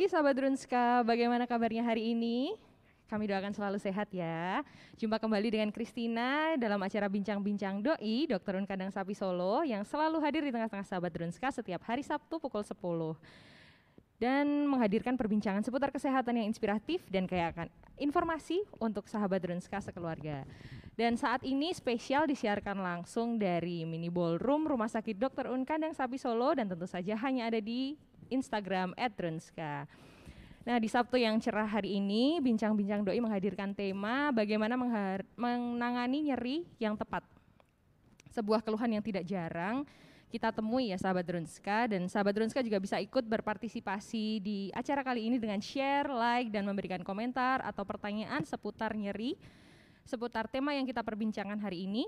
Pagi sahabat Drunska, bagaimana kabarnya hari ini? Kami doakan selalu sehat ya. Jumpa kembali dengan Kristina dalam acara Bincang-Bincang Doi, Dr. Unkadang Sapi Solo yang selalu hadir di tengah-tengah sahabat Drunska setiap hari Sabtu pukul 10 dan menghadirkan perbincangan seputar kesehatan yang inspiratif dan kaya akan informasi untuk sahabat Drunska sekeluarga. Dan saat ini spesial disiarkan langsung dari mini ballroom Rumah Sakit Dr. Un Kandang Sapi Solo dan tentu saja hanya ada di Instagram @drunska. Nah, di Sabtu yang cerah hari ini, Bincang-Bincang Doi menghadirkan tema bagaimana menangani nyeri yang tepat. Sebuah keluhan yang tidak jarang kita temui ya sahabat Drunska dan sahabat Drunska juga bisa ikut berpartisipasi di acara kali ini dengan share, like dan memberikan komentar atau pertanyaan seputar nyeri seputar tema yang kita perbincangan hari ini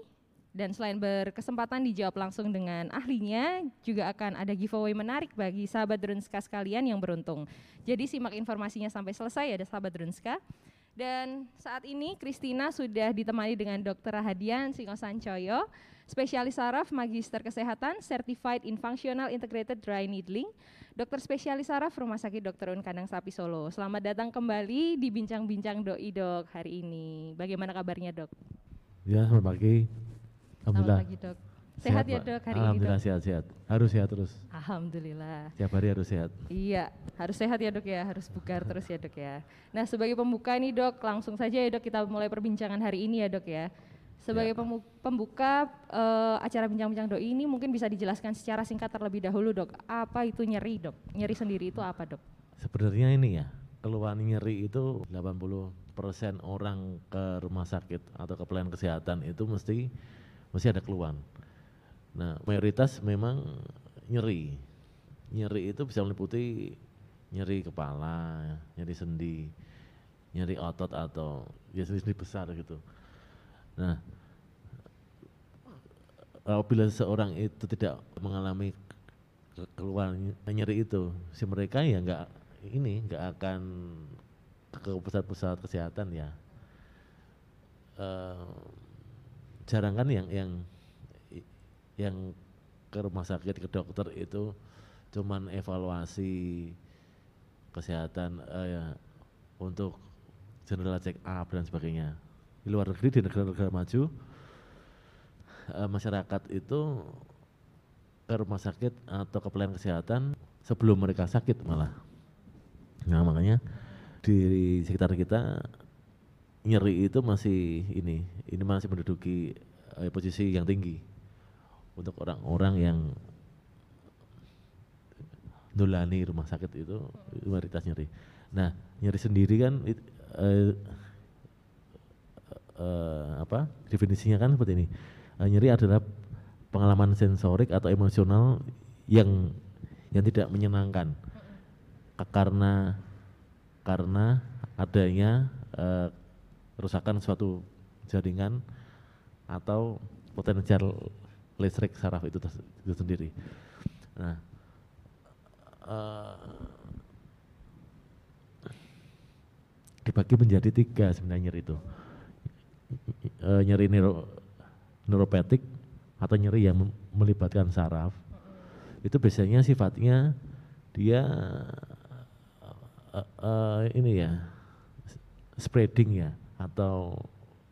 dan selain berkesempatan dijawab langsung dengan ahlinya, juga akan ada giveaway menarik bagi sahabat Drunska sekalian yang beruntung. Jadi simak informasinya sampai selesai ya sahabat Drunska. Dan saat ini Kristina sudah ditemani dengan Dr. Rahadian Singosancoyo, spesialis saraf, magister kesehatan, certified in functional integrated dry needling, dokter spesialis saraf Rumah Sakit Dr. Un Kandang Sapi Solo. Selamat datang kembali di Bincang-Bincang Doi Dok hari ini. Bagaimana kabarnya dok? Ya, selamat pagi. Alhamdulillah. Selamat pagi dok. Sehat, sehat ya dok hari Alhamdulillah ini sehat-sehat. Harus sehat terus. Alhamdulillah. Tiap hari harus sehat. Iya, harus sehat ya dok ya, harus bugar terus ya dok ya. Nah sebagai pembuka nih dok, langsung saja ya dok kita mulai perbincangan hari ini ya dok ya. Sebagai ya. pembuka uh, acara bincang-bincang dok ini mungkin bisa dijelaskan secara singkat terlebih dahulu dok. Apa itu nyeri dok? Nyeri sendiri itu apa dok? Sebenarnya ini ya, keluhan nyeri itu 80% orang ke rumah sakit atau ke pelayanan kesehatan itu mesti mesti ada keluhan. Nah, mayoritas memang nyeri. Nyeri itu bisa meliputi nyeri kepala, nyeri sendi, nyeri otot atau ya sendi besar gitu. Nah, apabila seorang itu tidak mengalami keluhan nyeri itu, si mereka ya enggak ini enggak akan ke pusat-pusat kesehatan ya. Uh, jarang kan yang yang yang ke rumah sakit ke dokter itu cuman evaluasi kesehatan uh, ya, untuk general check up dan sebagainya. Di luar negeri di negara-negara maju uh, masyarakat itu ke rumah sakit atau ke pelayanan kesehatan sebelum mereka sakit malah. Nah makanya di sekitar kita nyeri itu masih ini ini masih menduduki uh, posisi yang tinggi untuk orang-orang yang nulani rumah sakit itu mayoritas nyeri. Nah nyeri sendiri kan it, uh, uh, apa definisinya kan seperti ini. Uh, nyeri adalah pengalaman sensorik atau emosional yang yang tidak menyenangkan karena karena adanya uh, kerusakan suatu jaringan atau potensial listrik saraf itu, itu sendiri. Nah, uh, dibagi menjadi tiga sebenarnya nyeri itu. Uh, nyeri neuro, neuropatik atau nyeri yang melibatkan saraf itu biasanya sifatnya dia uh, uh, ini ya spreading ya atau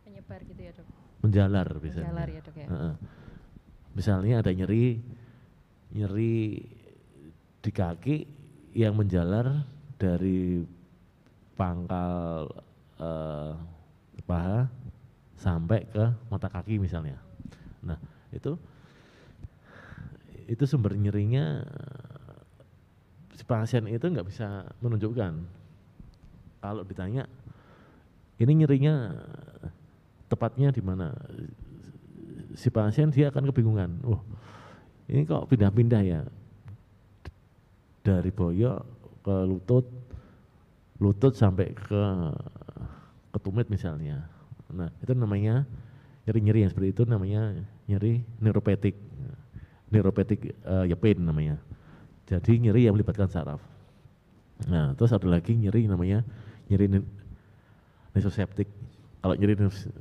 menyebar gitu ya dok? menjalar bisa menjalar ya dok ya? Misalnya ada nyeri nyeri di kaki yang menjalar dari pangkal uh, paha sampai ke mata kaki misalnya. Nah itu itu sumber nyerinya si pasien itu nggak bisa menunjukkan. Kalau ditanya ini nyerinya tepatnya di mana? Si pasien dia akan kebingungan. Wah ini kok pindah-pindah ya? Dari boyok ke lutut lutut sampai ke ketumit misalnya. Nah itu namanya nyeri-nyeri yang seperti itu namanya nyeri neuropatik. Neuropatik uh, ya pain namanya. Jadi nyeri yang melibatkan saraf. Nah terus ada lagi nyeri namanya nyeri nesoseptik. Kalau nyeri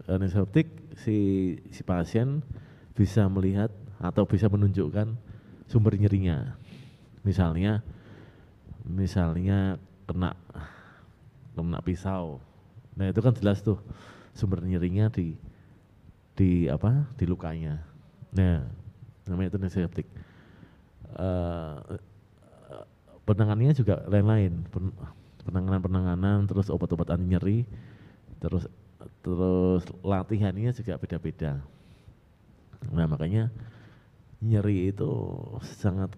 nesoseptik si si pasien bisa melihat atau bisa menunjukkan sumber nyerinya. Misalnya misalnya kena kena pisau. Nah, itu kan jelas tuh sumber nyerinya di di apa? di lukanya. Nah, namanya itu antiseptik. Uh, penanganannya juga lain-lain. Penanganan-penanganan terus obat-obat anti nyeri terus terus latihannya juga beda-beda. Nah, makanya nyeri itu sangat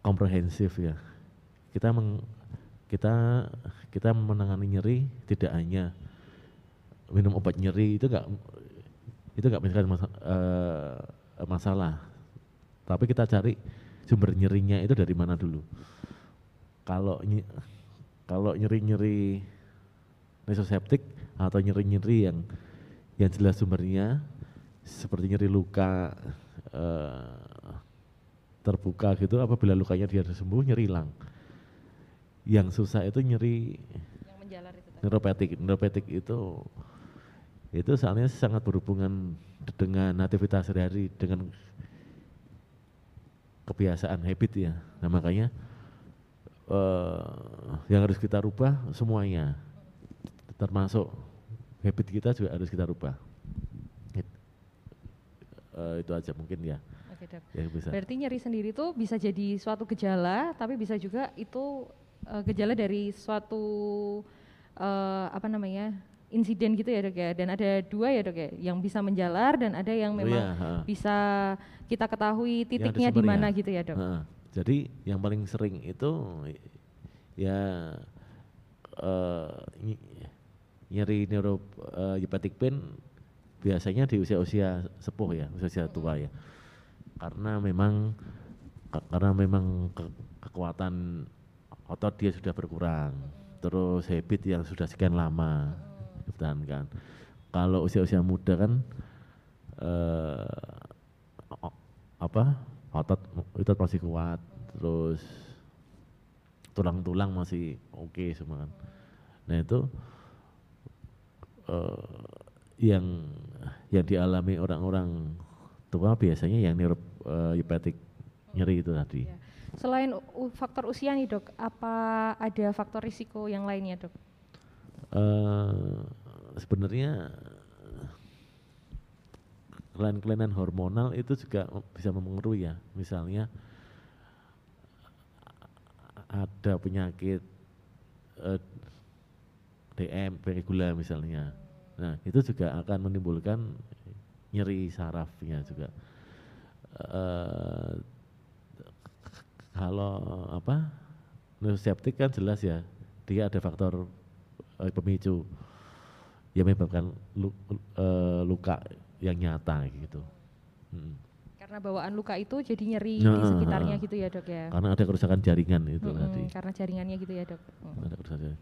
komprehensif ya. Kita meng, kita kita menangani nyeri tidak hanya minum obat nyeri itu enggak itu enggak mas, uh, masalah. Tapi kita cari sumber nyerinya itu dari mana dulu. Kalau kalau nyeri-nyeri nesoseptik atau nyeri-nyeri yang yang jelas sumbernya. Seperti nyeri luka uh, terbuka gitu apabila lukanya dia sembuh nyeri hilang. Yang susah itu nyeri yang menjalar itu neuropatik. Neuropatik itu itu soalnya sangat berhubungan dengan aktivitas sehari-hari dengan kebiasaan habit ya. Nah makanya uh, yang harus kita rubah semuanya termasuk habit kita juga harus kita rubah uh, itu aja mungkin ya. Oke dok. Ya, bisa. Berarti nyeri sendiri itu bisa jadi suatu gejala, tapi bisa juga itu uh, gejala dari suatu uh, apa namanya insiden gitu ya dok ya. Dan ada dua ya dok ya, yang bisa menjalar dan ada yang oh memang oh, iya, bisa kita ketahui titiknya di mana gitu ya dok. Ha, jadi yang paling sering itu ya uh, nyeri neuro uh, pain biasanya di usia-usia sepuh ya, usia-usia tua ya. Karena memang karena memang ke, kekuatan otot dia sudah berkurang. Terus habit yang sudah sekian lama dipertahankan. Kalau usia-usia muda kan eh, apa? Otot itu masih kuat, terus tulang-tulang masih oke okay semua kan. Nah itu eh, yang yang dialami orang-orang tua biasanya yang neuropatik eh, uh, nyeri itu tadi. Ya. Selain faktor usia nih dok, apa ada faktor risiko yang lainnya dok? Uh, Sebenarnya kelainan-kelainan hormonal itu juga bisa mempengaruhi ya. Misalnya ada penyakit uh, DM, gula misalnya Nah, itu juga akan menimbulkan nyeri sarafnya juga. Uh, kalau apa septik kan jelas ya dia ada faktor uh, pemicu yang menyebabkan lu, uh, luka yang nyata gitu. Hmm. Karena bawaan luka itu jadi nyeri nah, di sekitarnya gitu ya dok ya. Karena ada kerusakan jaringan itu hmm, tadi. Karena jaringannya gitu ya dok. Hmm. Ada kerusakan.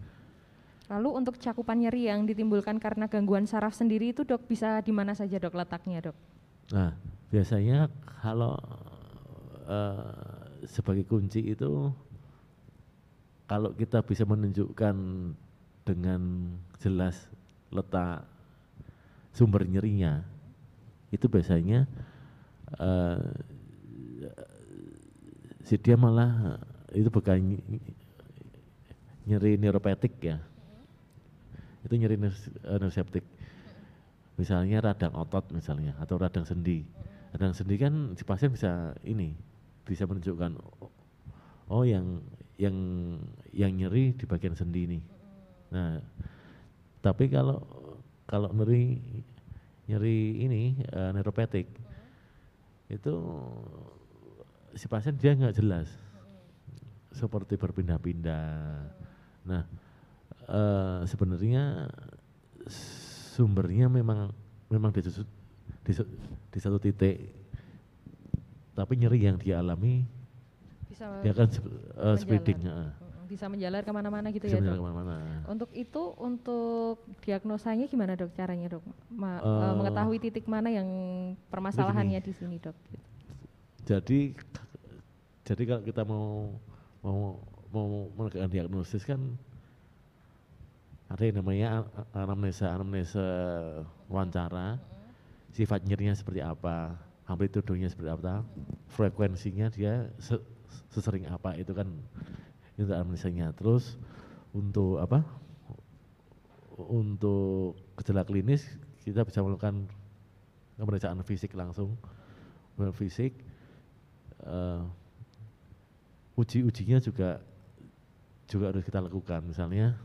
Lalu untuk cakupan nyeri yang ditimbulkan karena gangguan saraf sendiri itu dok bisa di mana saja dok letaknya dok? Nah biasanya kalau uh, sebagai kunci itu kalau kita bisa menunjukkan dengan jelas letak sumber nyerinya itu biasanya uh, si dia malah itu bukan nyeri neuropatik ya itu nyeri neuropeptik. Eh, misalnya radang otot misalnya atau radang sendi. Radang sendi kan si pasien bisa ini bisa menunjukkan oh yang yang yang nyeri di bagian sendi ini. Nah, tapi kalau kalau nyeri nyeri ini uh, neuropatik itu si pasien dia nggak jelas seperti berpindah-pindah. Nah, uh, sebenarnya sumbernya memang memang di, di, di satu titik tapi nyeri yang dialami bisa dia kan uh, speeding uh. bisa menjalar ke mana-mana gitu bisa ya dok. Ke mana -mana. Untuk itu untuk diagnosanya gimana dok caranya dok Ma, uh, mengetahui titik mana yang permasalahannya di sini dok. Jadi jadi kalau kita mau mau mau menegakkan diagnosis kan ada yang namanya anamnesa anamnesa wawancara sifat nyerinya seperti apa amplitudonya seperti apa frekuensinya dia se sesering apa itu kan itu anamnesanya. Terus untuk apa? Untuk gejala klinis kita bisa melakukan pemeriksaan fisik langsung, fisik. Uh, uji-ujinya juga juga harus kita lakukan. Misalnya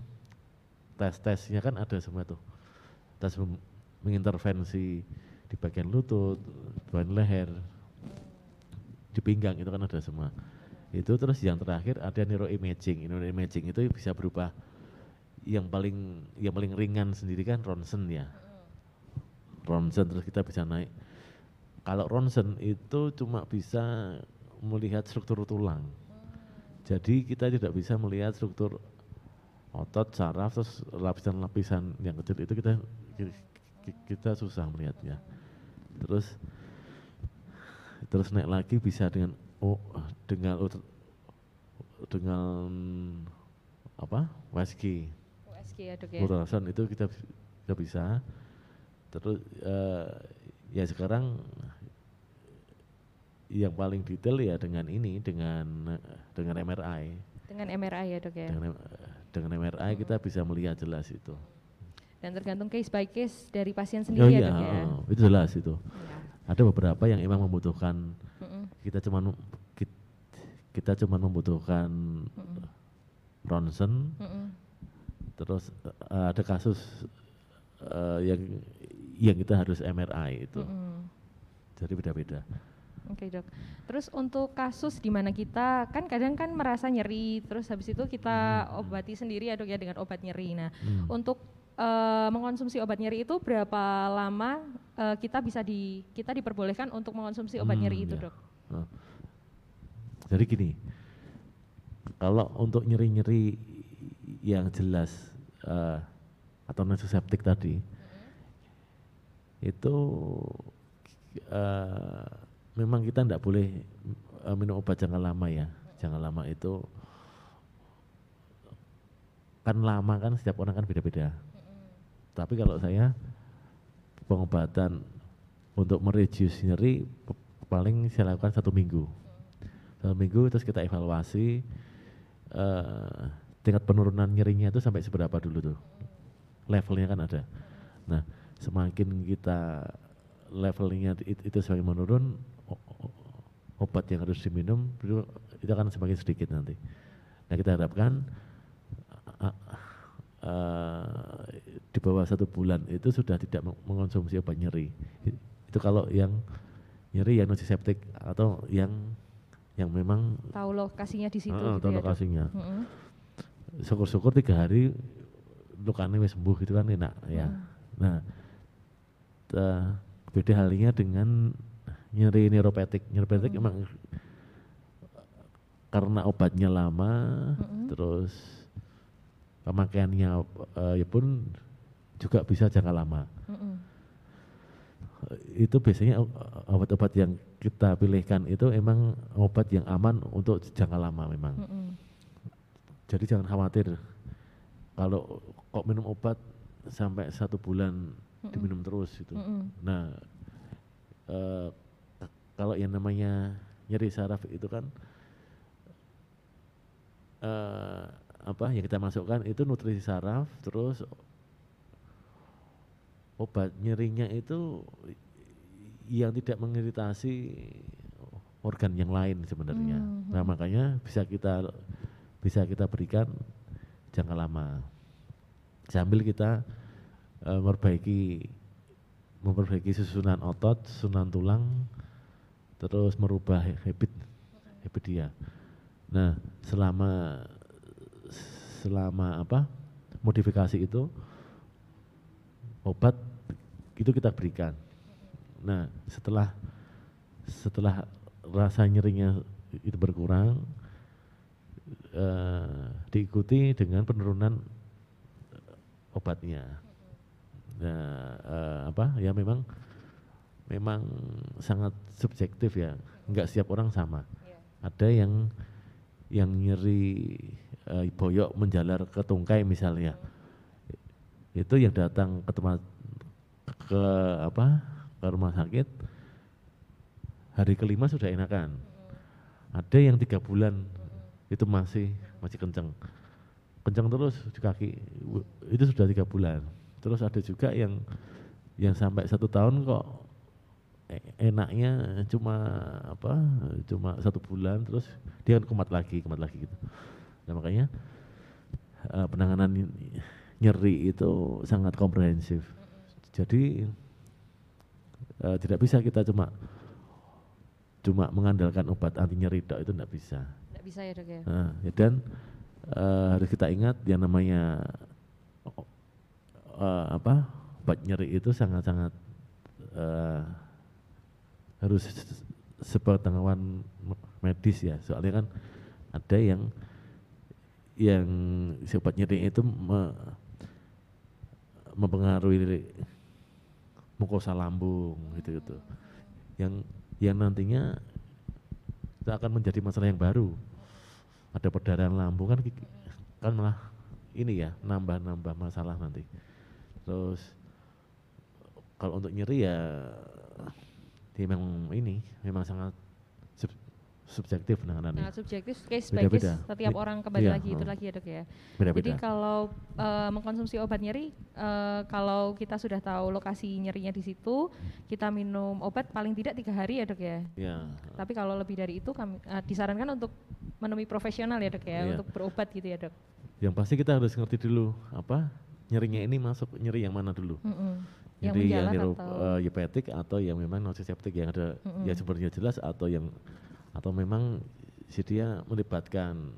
tes-tesnya kan ada semua tuh. Tes mengintervensi di bagian lutut, bagian leher, di pinggang itu kan ada semua. Itu terus yang terakhir ada neuroimaging. Neuroimaging itu bisa berubah yang paling yang paling ringan sendiri kan ronsen ya. Ronsen terus kita bisa naik. Kalau ronsen itu cuma bisa melihat struktur tulang. Jadi kita tidak bisa melihat struktur otot, saraf, terus lapisan-lapisan yang kecil itu kita kita susah melihatnya. Terus terus naik lagi bisa dengan oh dengan dengan apa? USG USG ya dok ya. Ultrasound itu kita kita bisa. Terus uh, ya sekarang yang paling detail ya dengan ini dengan dengan MRI dengan MRI ya dok ya. Dengan, dengan MRI kita bisa melihat jelas itu. Dan tergantung case by case dari pasien sendiri oh, ya iya, dok ya? oh, itu jelas itu. Ya ada beberapa yang emang membutuhkan mm -mm. kita cuma kita cuma membutuhkan mm ronsen terus uh, ada kasus uh, yang yang kita harus MRI itu. Jadi beda-beda Oke okay, dok. Terus untuk kasus di mana kita kan kadang kan merasa nyeri, terus habis itu kita hmm. obati sendiri ya dok ya dengan obat nyeri. Nah hmm. untuk uh, mengonsumsi obat nyeri itu berapa lama uh, kita bisa di kita diperbolehkan untuk mengonsumsi obat hmm, nyeri itu, ya. Dok? Jadi gini, kalau untuk nyeri-nyeri yang jelas uh, atau septik tadi, hmm. itu uh, memang kita tidak boleh uh, minum obat jangka lama ya. Jangka lama itu kan lama kan setiap orang kan beda-beda. Tapi kalau saya pengobatan untuk mereduce nyeri paling saya lakukan satu minggu. Satu minggu terus kita evaluasi uh, tingkat penurunan nyerinya itu sampai seberapa dulu tuh. Levelnya kan ada. Nah, semakin kita levelnya itu semakin menurun, obat yang harus diminum itu akan semakin sedikit nanti. Nah, kita harapkan uh, di bawah satu bulan itu sudah tidak mengonsumsi obat nyeri. Itu kalau yang nyeri yang nonseptik atau yang yang memang tahu lokasinya di situ. Uh, gitu tahu ya, lokasinya. Syukur-syukur tiga hari lukanya wis sembuh itu kan enak ya. Hmm. Nah, uh, beda halnya dengan nyeri neuropatik. Neuropatik hmm. emang karena obatnya lama, hmm. terus pemakaiannya uh, ya pun juga bisa jangka lama. Mm -hmm. Itu biasanya obat-obat yang kita pilihkan itu emang obat yang aman untuk jangka lama memang. Mm -hmm. Jadi jangan khawatir kalau kok minum obat sampai satu bulan mm -hmm. diminum terus itu. Mm -hmm. Nah, uh, kalau yang namanya nyeri saraf itu kan uh, apa yang kita masukkan itu nutrisi saraf terus obat nyerinya itu yang tidak mengiritasi organ yang lain sebenarnya. Hmm. Nah, makanya bisa kita bisa kita berikan jangka lama. Sambil kita uh, memperbaiki memperbaiki susunan otot, susunan tulang, terus merubah habit habit dia. Nah, selama selama apa modifikasi itu obat itu kita berikan. Nah setelah setelah rasa nyerinya itu berkurang uh, diikuti dengan penurunan obatnya. Nah uh, apa ya memang memang sangat subjektif ya, nggak setiap orang sama. Iya. Ada yang yang nyeri uh, boyok menjalar ke tungkai misalnya. Itu yang datang ke tempat ke apa ke rumah sakit hari kelima sudah enakan. Ada yang tiga bulan itu masih masih kencang kencang terus di kaki. Itu sudah tiga bulan. Terus ada juga yang yang sampai satu tahun kok enaknya cuma apa cuma satu bulan terus dia kan kumat lagi kumat lagi gitu. Nah makanya eh, penanganan ny- nyeri itu sangat komprehensif. Jadi eh, tidak bisa kita cuma cuma mengandalkan obat anti nyeri dok itu tidak bisa. Nggak bisa ya dok ya? Nah, ya dan eh, harus kita ingat yang namanya eh, apa obat nyeri itu sangat-sangat eh, harus sepengetahuan medis ya. Soalnya kan ada yang yang si obat nyeri itu me- mempengaruhi mukosa lambung gitu gitu yang yang nantinya itu akan menjadi masalah yang baru. Ada perdarahan lambung kan kan malah ini ya nambah-nambah masalah nanti. Terus kalau untuk nyeri ya dia memang ini memang sangat sub- subjektif penanganannya Sangat subjektif, case by case, setiap orang kembali iya, lagi itu lagi ya dok ya. Jadi beda-beda kalau eh, mengkonsumsi obat nyeri, eh, kalau kita sudah tahu lokasi nyerinya di situ, kita minum obat paling tidak tiga hari ya dok ya. ya Tapi kalau lebih dari itu kami eh, disarankan untuk menemui profesional ya dok ya, Iya. untuk berobat gitu ya dok. yang pasti kita harus ngerti dulu apa nyerinya ini masuk nyeri yang mana dulu Mm-mm. Yang Jadi yang menjalar neuro, atau hepatic atau yang memang nonseptik yang ada Mm-mm. ya sumbernya jelas atau yang atau memang si dia melibatkan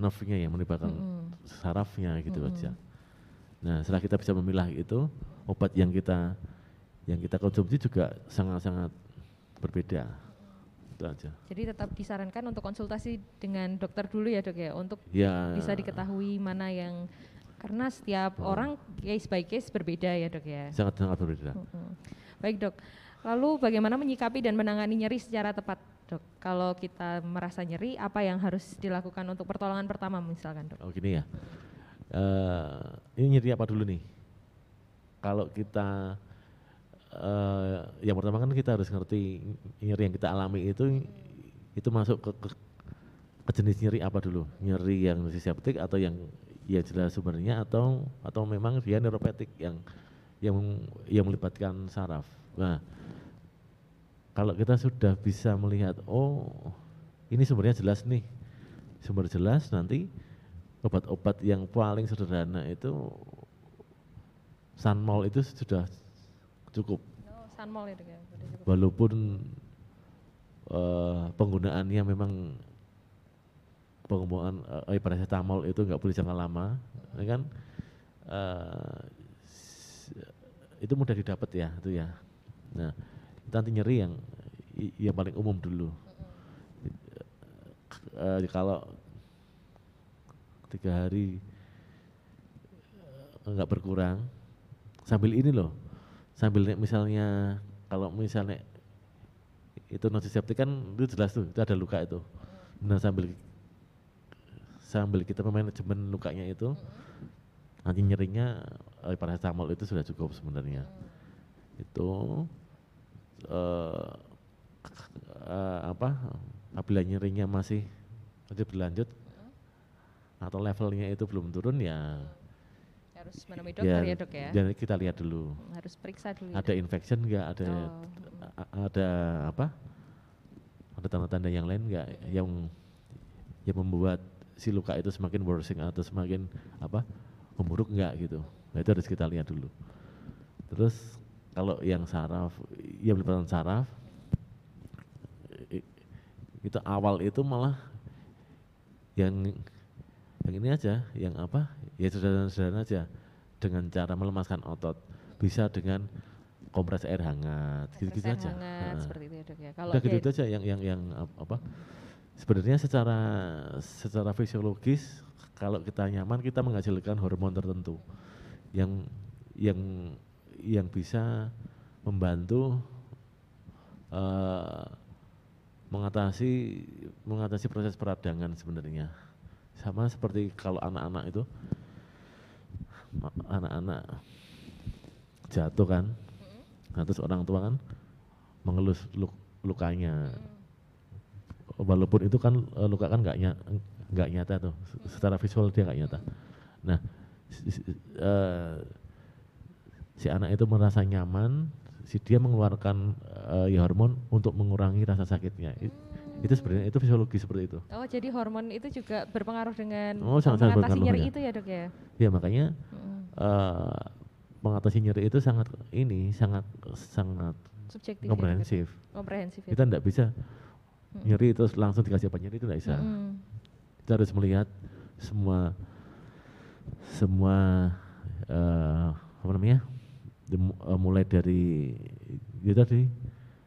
nerve-nya ya melibatkan Mm-mm. sarafnya gitu Mm-mm. aja. Nah setelah kita bisa memilah itu obat yang kita yang kita konsumsi juga sangat-sangat berbeda itu aja. Jadi tetap disarankan untuk konsultasi dengan dokter dulu ya dok ya, untuk Ya bisa diketahui mana yang karena setiap Oh. orang case by case berbeda ya dok ya. sangat-sangat berbeda. Mm-mm. Baik dok, lalu bagaimana menyikapi dan menangani nyeri secara tepat dok? Kalau kita merasa nyeri, apa yang harus dilakukan untuk pertolongan pertama misalkan dok? Oh gini ya. Eh ini nyeri apa dulu nih? Kalau kita eh yang pertama kan kita harus ngerti nyeri yang kita alami itu itu masuk ke, ke, ke jenis nyeri apa dulu? Nyeri yang septik atau yang ya jelas sumbernya atau atau memang dia neuropatik yang yang yang melibatkan saraf. Nah, kalau kita sudah bisa melihat oh ini sumbernya jelas nih. Sumber jelas nanti obat-obat yang paling sederhana itu Sunmol itu sudah cukup Oh, ya ya. walaupun eh, penggunaannya memang penggunaan eh, paracetamol itu nggak boleh jangka lama ya kan? S- itu mudah didapat ya itu ya. Nah itu anti nyeri yang yang paling umum dulu. Eh, kalau tiga hari nggak berkurang sambil ini loh sambil misalnya kalau misalnya itu nonseptik kan itu jelas tuh itu ada luka itu. Nah sambil sambil kita manajemen lukanya itu nanti nyerinya eh, paracetamol itu sudah cukup sebenarnya itu eh eh, apa apabila nyerinya masih masih berlanjut atau levelnya itu belum turun ya Harus menemui dokter ya, dok ya. jadi kita lihat dulu Harus periksa dulu. ya, ada Dok. infection enggak ada Oh. ada apa ada tanda-tanda yang lain enggak yang yang membuat si luka itu semakin worsening atau semakin apa memburuk enggak gitu nah itu harus kita lihat dulu terus kalau yang saraf ya melibatkan saraf itu awal itu malah yang yang ini aja yang apa ya sederhana-sederhana aja dengan cara melemaskan otot bisa dengan kompres air hangat gitu-gitu aja hangat, Nah. seperti itu ya dok ya. Kalau udah gitu aja yang yang yang ap- apa sebenarnya secara secara fisiologis kalau kita nyaman kita menghasilkan hormon tertentu yang yang yang bisa membantu eh, mengatasi mengatasi proses peradangan sebenarnya. Sama seperti kalau anak-anak itu anak-anak jatuh kan nah, terus orang tua kan mengelus luk- lukanya walaupun itu kan eh, luka kan nggak ny- nggak nyata tuh, secara visual dia nggak nyata. Nah, si, si- eh, si anak itu merasa nyaman, si dia mengeluarkan ya hormon untuk mengurangi rasa sakitnya. I- Itu sebenarnya itu fisiologi seperti itu. Oh, jadi hormon itu juga berpengaruh dengan Oh, uh, sangat-sangat mengatasi nyeri itu ya, Dok ya? Ya makanya Mm-mm. eh, mengatasi nyeri itu sangat ini sangat sangat Subjektif. ya, ya? komprehensif. Komprehensif ya. Kita tidak bisa Mm. nyeri terus langsung dikasih obat nyeri itu tidak bisa. Mm-mm. Kita harus melihat semua semua eh, apa namanya dem- eh, mulai dari itu tadi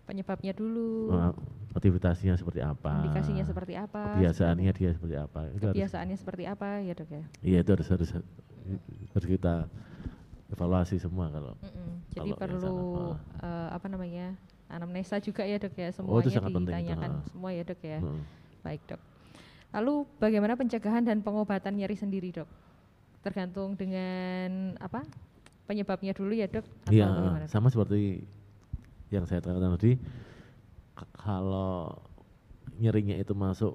Penyebabnya dulu, eh, aktivitasnya seperti apa, indikasinya seperti apa, kebiasaannya dia seperti apa. Itu harus, kebiasaannya seperti apa ya, Dok ya? iya itu harus harus harus kita evaluasi semua kalau Mm-mm. Jadi Kalau perlu eh, apa namanya anamnesa juga ya dok ya Oh, itu semuanya sangat penting ditanyakan ha. semua ya dok ya. Heeh. Baik dok. Lalu bagaimana pencegahan dan pengobatan nyeri sendiri dok? Tergantung dengan apa penyebabnya dulu ya dok? Iya, sama seperti yang saya katakan tadi, kalau nyerinya itu masuk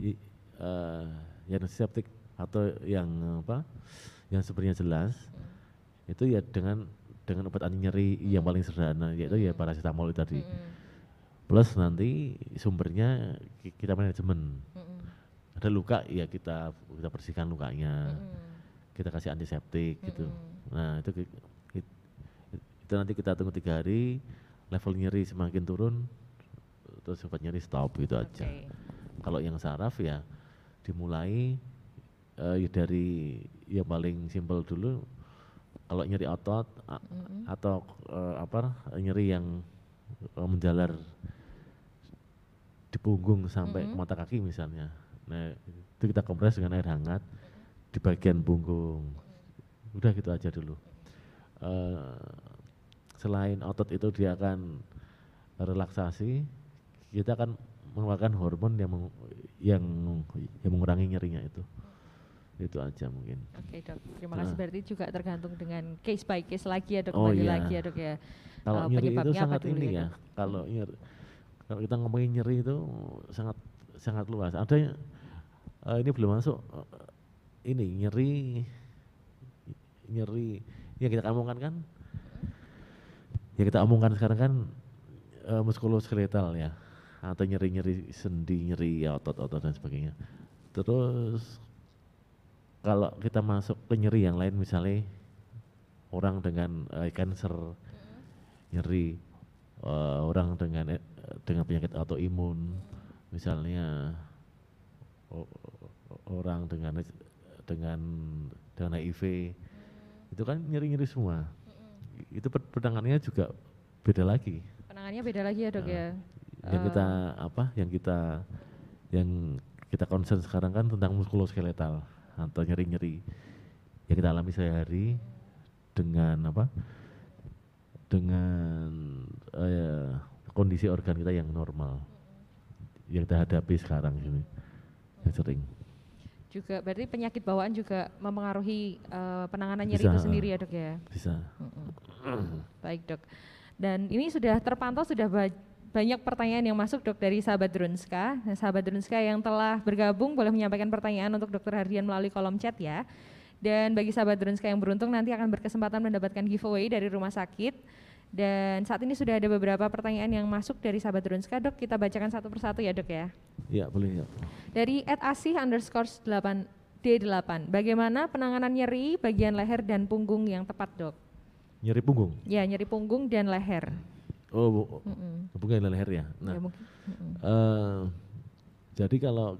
eh, yang septik atau yang apa, yang sebenarnya jelas, itu ya dengan dengan obat anti nyeri yang paling sederhana yaitu ya paracetamol itu tadi. Mm-mm, Plus nanti sumbernya ki- kita manajemen. mm-mm, Ada luka ya kita kita bersihkan lukanya, mm-mm, kita kasih antiseptik gitu. mm-mm. Nah itu ki- ki- itu nanti kita tunggu tiga hari, level nyeri semakin turun, terus obat nyeri stop gitu aja. Oke. Kalau yang saraf ya dimulai eh, ya dari yang paling simpel dulu. Kalau nyeri otot Mm-mm. atau eh, apa nyeri yang eh, menjalar di punggung sampai ke Mhm. mata kaki misalnya. Nah itu kita kompres dengan air hangat di bagian punggung. Udah gitu aja dulu. Eh, selain otot itu dia akan relaksasi, kita akan mengeluarkan hormon yang meng- yang yang mengurangi nyerinya itu. Itu aja mungkin. Oke dok, terima kasih. Nah. Berarti juga tergantung dengan case by case lagi ya dok, Oh, kembali iya. lagi ya dok ya. Kalau Eh, nyeri itu penyebabnya apa sangat ini ya, ya. Kalau nyeri, kalau kita ngomongin nyeri itu sangat sangat luas. Ada yang eh, ini belum masuk eh, ini nyeri nyeri yang kita omongkan kan yang kita omongkan sekarang kan eh, muskuloskeletal ya atau nyeri-nyeri sendi, nyeri ya, otot-otot dan sebagainya. Terus kalau kita masuk ke nyeri yang lain misalnya orang dengan eh, cancer nyeri eh, orang dengan eh, dengan penyakit autoimun misalnya o- orang dengan dengan dengan HIV itu kan nyeri-nyeri semua. Itu penanganannya juga beda lagi. Penangannya beda lagi ya dok Nah, ya. yang kita apa yang kita yang kita concern sekarang kan tentang muskuloskeletal atau nyeri-nyeri. Yang kita alami sehari dengan apa? Dengan eh, kondisi organ kita yang normal. Yang kita hadapi sekarang ini. Yang sering. Juga berarti penyakit bawaan juga mempengaruhi eh, penanganan nyeri Bisa, itu sendiri ya dok ya. bisa. Baik dok. Dan ini sudah terpantau sudah banyak pertanyaan yang masuk dok dari sahabat Drunska. Nah, sahabat Drunska yang telah bergabung boleh menyampaikan pertanyaan untuk dokter Hardian melalui kolom chat ya. Dan bagi sahabat Drunska yang beruntung nanti akan berkesempatan mendapatkan giveaway dari rumah sakit. Dan saat ini sudah ada beberapa pertanyaan yang masuk dari sahabat Drunska dok. Kita bacakan satu persatu ya dok ya. ya boleh ya Dari Ed Asih underscore 8 D8. Bagaimana penanganan nyeri bagian leher dan punggung yang tepat dok? nyeri punggung Ya nyeri punggung dan leher. Oh bu, Mm-mm. punggung dan leher ya nah ya mungkin. mm-mm. Eh, jadi kalau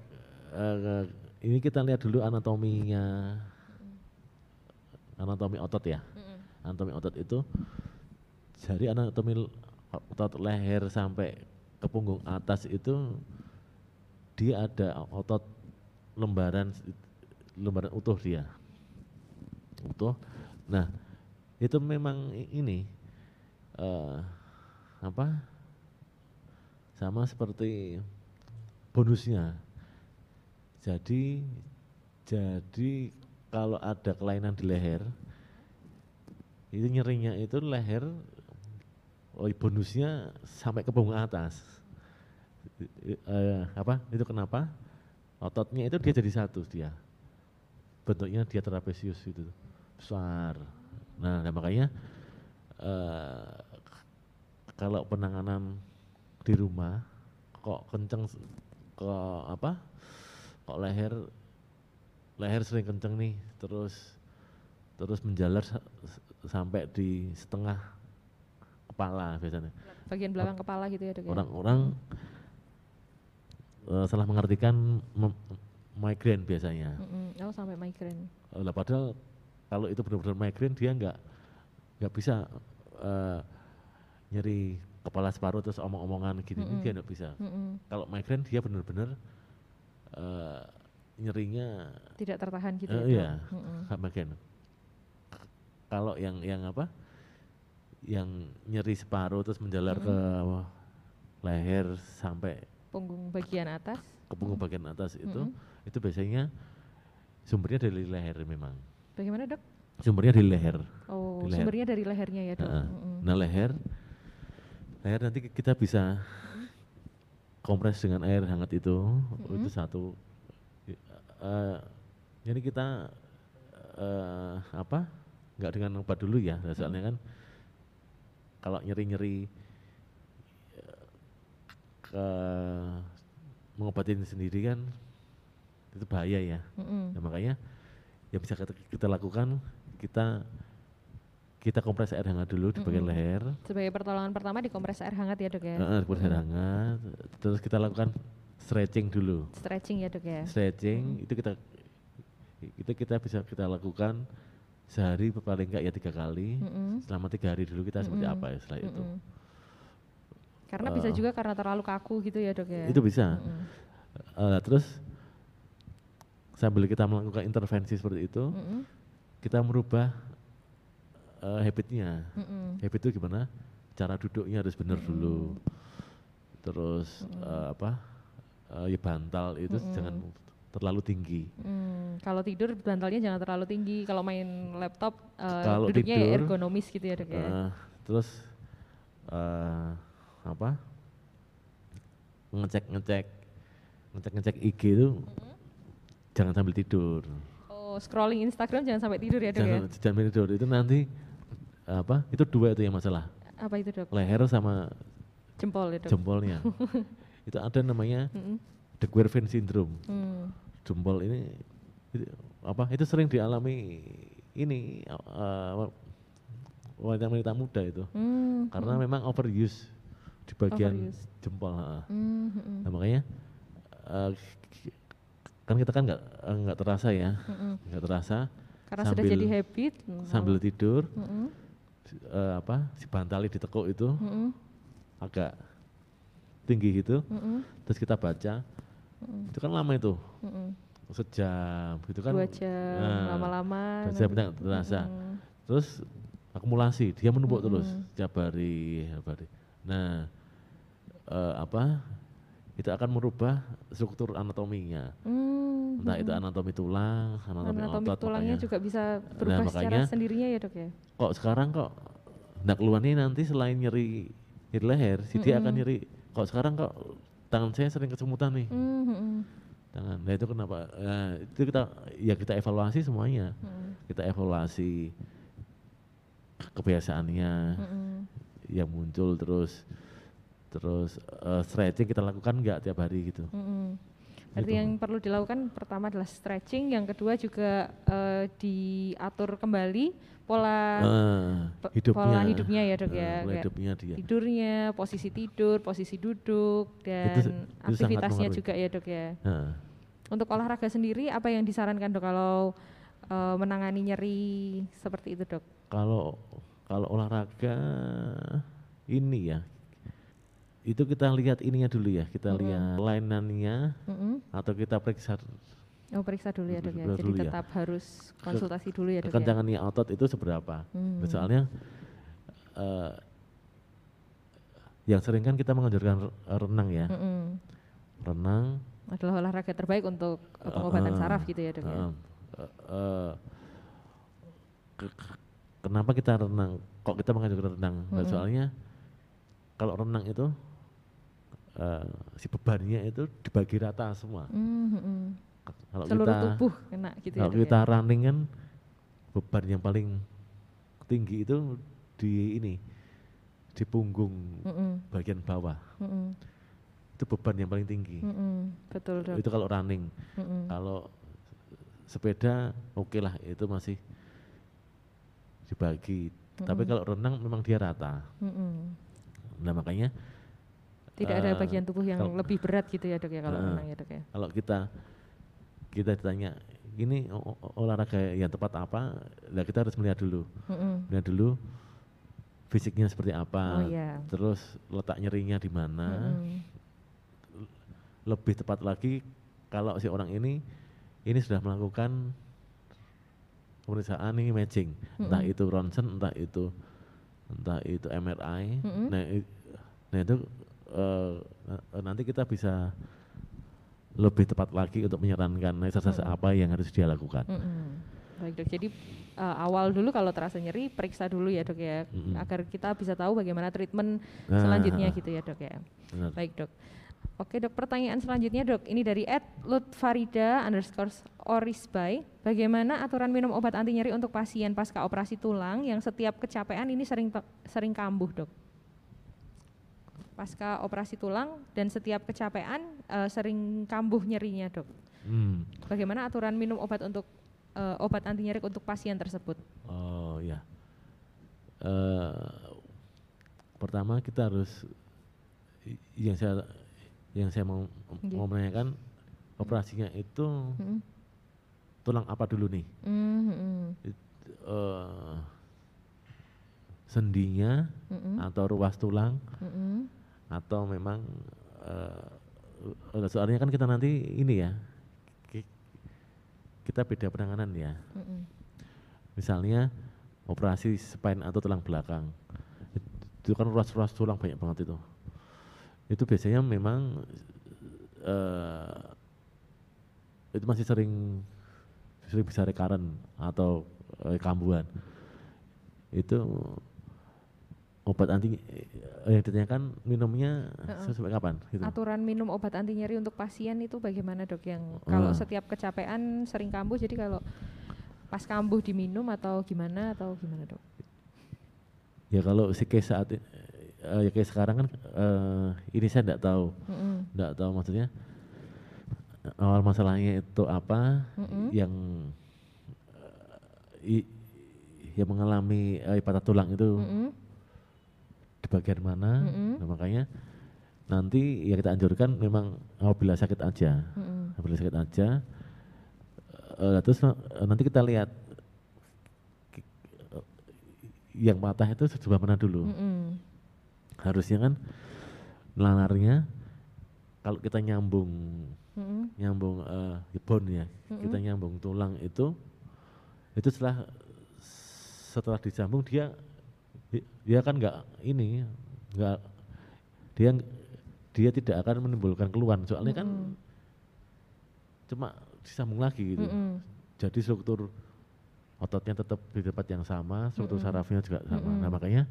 eh, ini kita lihat dulu anatominya anatomi otot ya Mm-mm. anatomi otot itu dari anatomi otot leher sampai ke punggung atas itu dia ada otot lembaran lembaran utuh dia utuh nah itu memang ini eh, apa? Sama seperti bonusnya. Jadi jadi kalau ada kelainan di leher itu nyerinya itu leher oh bonusnya sampai ke punggung atas. Eh, apa? Itu kenapa? Ototnya itu dia jadi satu dia. Bentuknya dia trapesius itu besar. Nah, nah makanya eh, kalau penanganan di rumah kok kenceng kok apa kok leher leher sering kenceng nih terus terus menjalar sampai di setengah kepala biasanya Bagian belakang kepala gitu ya dok ya? orang-orang eh, salah mengartikan migrain biasanya Mm-mm. Oh sampai migrain. Eh, lah padahal kalau itu benar-benar migrain dia nggak nggak bisa eh, nyeri kepala separuh terus omong-omongan gini Mm-mm. dia nggak bisa Mm-mm. kalau migrain dia benar-benar eh, nyerinya Tidak tertahan gitu eh, ya? iya nggak migrain kalau yang yang apa yang nyeri separuh terus menjalar ke leher sampai Punggung bagian atas. ke punggung bagian atas itu Mm-mm. itu biasanya sumbernya dari leher memang Bagaimana dok? sumbernya dari leher Oh Di leher. sumbernya dari lehernya ya dok? Heeh. Mm-mm. nah leher leher nanti kita bisa kompres dengan air hangat itu. Itu satu. I- eh, jadi kita eh, apa? Nggak dengan obat dulu ya soalnya kan. Kalau nyeri-nyeri eh, ke mengobatin sendiri kan itu bahaya ya. Mm-mm. Nah, makanya yang bisa kita, kita lakukan kita kita kompres air hangat dulu di bagian leher, Sebagai pertolongan pertama dikompres air hangat ya dok ya? uh, kompres air hangat, terus kita lakukan stretching dulu. Stretching ya dok ya? Stretching itu kita itu kita bisa kita lakukan sehari paling enggak ya tiga kali. Mm-mm. Selama tiga hari dulu kita seperti Mm-mm. apa ya setelah itu. Mm-mm. Karena bisa Eh, juga karena terlalu kaku gitu ya dok ya? Itu bisa. Mm-mm. Uh, terus sambil kita melakukan intervensi seperti itu, Mm-mm. kita merubah uh, habitnya. Mm-mm. Habit itu gimana? Cara duduknya harus benar dulu. Terus eh, apa? eh, ya bantal itu jangan terlalu tinggi. Hmm, kalau tidur bantalnya jangan terlalu tinggi. Kalau main laptop eh, Kalau duduknya ya tidur, ergonomis gitu ya dok ya? Eh, terus eh, apa? Ngecek ngecek ngecek ngecek IG itu jangan sambil tidur. Oh scrolling Instagram jangan sampai tidur ya dok ya? Jangan jangan sambil tidur itu nanti apa? Itu dua itu yang masalah. Apa itu dok? Leher sama Jempol ya dok? jempolnya. itu ada namanya. De Quervain syndrome. Hmm. jempol ini itu, apa itu sering dialami ini uh, wanita-wanita muda itu Hmm, karena memang overuse di bagian Overuse. jempol ha. hmm, hmm, nah makanya uh, kan kita kan nggak eh, nggak terasa ya hmm. nggak terasa Karena sudah sambil- jadi habit. hmm, sambil tidur hmm, eh, apa si bantali ditekuk itu hmm, agak tinggi gitu. Hmm, terus kita baca. Hmm, itu kan lama itu? Hmm. sejam gitu kan? Dua jam nah, lama-lama. benar terasa. Hmm, terus akumulasi dia menumpuk terus Mm-mm. setiap hari setiap hari. Nah eh, apa itu akan merubah struktur anatominya. Hmm, entah itu hmm. anatomi tulang anatomi, Anatomi otot tulangnya makanya. juga bisa berubah secara makanya- sendirinya ya dok ya? kok sekarang kok ndak keluar nih nanti selain nyeri nyeri leher si dia akan nyeri. Kok sekarang kok tangan saya sering kesemutan nih. Hmm, hmm, hmm, tangan. Nah itu kenapa? Nah, itu kita ya kita evaluasi semuanya. Hmm, kita evaluasi kebiasaannya hmm. yang muncul terus terus eh, stretching kita lakukan nggak tiap hari gitu. Mm-mm. Berarti Gitu. yang perlu dilakukan pertama adalah stretching, yang kedua juga eh, diatur kembali pola pe- hidupnya, pola hidupnya ya dok eh, ya, pola kayak hidupnya dia. tidurnya, posisi tidur, posisi duduk dan Itu itu aktivitasnya juga ya dok ya. Nah, Untuk olahraga sendiri apa yang disarankan dok kalau eh, menangani nyeri seperti itu dok? kalau kalau olahraga ini ya itu kita lihat ininya dulu ya kita Mm-mm. lihat lainannya Mm-mm. atau kita periksa Oh periksa dulu ya dok ya, Dulu jadi ya. tetap harus konsultasi dulu ya dok ya. kekencangannya otot itu seberapa. Hmm. Soalnya eh, yang sering kan kita mengajarkan renang ya, Mm-mm. renang Adalah olahraga terbaik untuk eh, pengobatan Eh, saraf gitu ya dok ya. eh, eh, eh, ke- ke- kenapa kita renang? Kok kita mengajarkan renang? Mm-mm. soalnya kalau renang itu eh, si bebannya itu dibagi rata semua. Mm, mm. Kalau Seluruh kita tubuh kena gitu ya kalau ya? kita running kan beban yang paling tinggi itu di ini di punggung Mm-mm, bagian bawah mm-mm, itu beban yang paling tinggi. mm-mm. Betul dok. Itu kalau running. Mm-mm. Kalau sepeda oke lah itu masih dibagi. Tapi Mm-mm. kalau renang memang dia rata. Mm-mm. Nah makanya Tidak ada eh, bagian tubuh yang kalau- lebih berat gitu ya dok ya kalau Eh, renang ya dok ya. kalau kita kita ditanya ini olahraga yang tepat apa? Nah kita harus melihat dulu, Mm-mm. melihat dulu fisiknya seperti Oh apa, iya. terus letak nyerinya di mana. Mm-mm. Lebih tepat lagi kalau si orang ini ini sudah melakukan pemeriksaan ini matching, entah Mm-mm. itu ronsen, entah itu entah itu MRI. Mm-mm. Nah, i- nah itu na- nanti kita bisa lebih tepat lagi untuk menyarankan exercise Mm-mm. apa yang harus dia lakukan. Mm-mm. Baik dok, jadi eh, awal dulu kalau terasa nyeri periksa dulu ya dok ya, Mm-mm. agar kita bisa tahu bagaimana treatment Nah, selanjutnya gitu ya dok ya. benar. Baik dok. Oke dok, pertanyaan selanjutnya dok, ini dari Ed Lutfarida underscore Orisbay. Bagaimana aturan minum obat anti nyeri untuk pasien pasca operasi tulang yang setiap kecapean ini sering sering kambuh dok? Pasca operasi tulang dan setiap kecapean eh, sering kambuh nyerinya dok. Hmm. Bagaimana aturan minum obat untuk eh, obat anti nyeri untuk pasien tersebut? Oh ya. Eh, pertama kita harus yang saya yang saya mau Iya. mau menanyakan operasinya itu Mm-mm. tulang apa dulu nih? Mm, mm, Eh, sendinya mm, atau ruas tulang mm, mm, atau memang eh, eh, soalnya kan kita nanti ini ya ki- kita beda penanganan ya. Mm, mm. misalnya operasi spine atau tulang belakang. Itu kan ruas-ruas tulang banyak banget itu. Itu biasanya memang eh, itu masih sering sering bisa recurrent atau eh, kambuhan. Itu obat anti eh, yang ditanyakan minumnya Heeh. sampai kapan gitu. Aturan minum obat anti nyeri untuk pasien itu bagaimana dok? Yang kalau setiap kecapean sering kambuh, jadi kalau pas kambuh diminum atau gimana atau gimana dok? ya kalau si case saat eh, ya kayak sekarang kan eh, ini saya tidak tahu. Tidak tahu maksudnya awal masalahnya itu apa mm-mm, yang eh, i- yang mengalami eh, patah tulang itu. Di bagian mana. Mm-mm. Nah, makanya nanti ya kita anjurkan memang apabila sakit aja. Mm-mm, apabila sakit aja. Eh, terus eh, nanti kita lihat eh, yang patah itu sebelah mana dulu. Mm-mm, harusnya kan nalarnya kalau kita nyambung mm-mm, nyambung eh bone ya kita Mm-mm. nyambung tulang itu itu setelah setelah disambung dia dia kan nggak ini nggak dia dia tidak akan menimbulkan keluhan soalnya kan Mm-mm. cuma disambung lagi gitu mm-mm, jadi struktur ototnya tetap di tempat yang sama struktur Mm-mm. sarafnya juga sama nah Mm-mm. makanya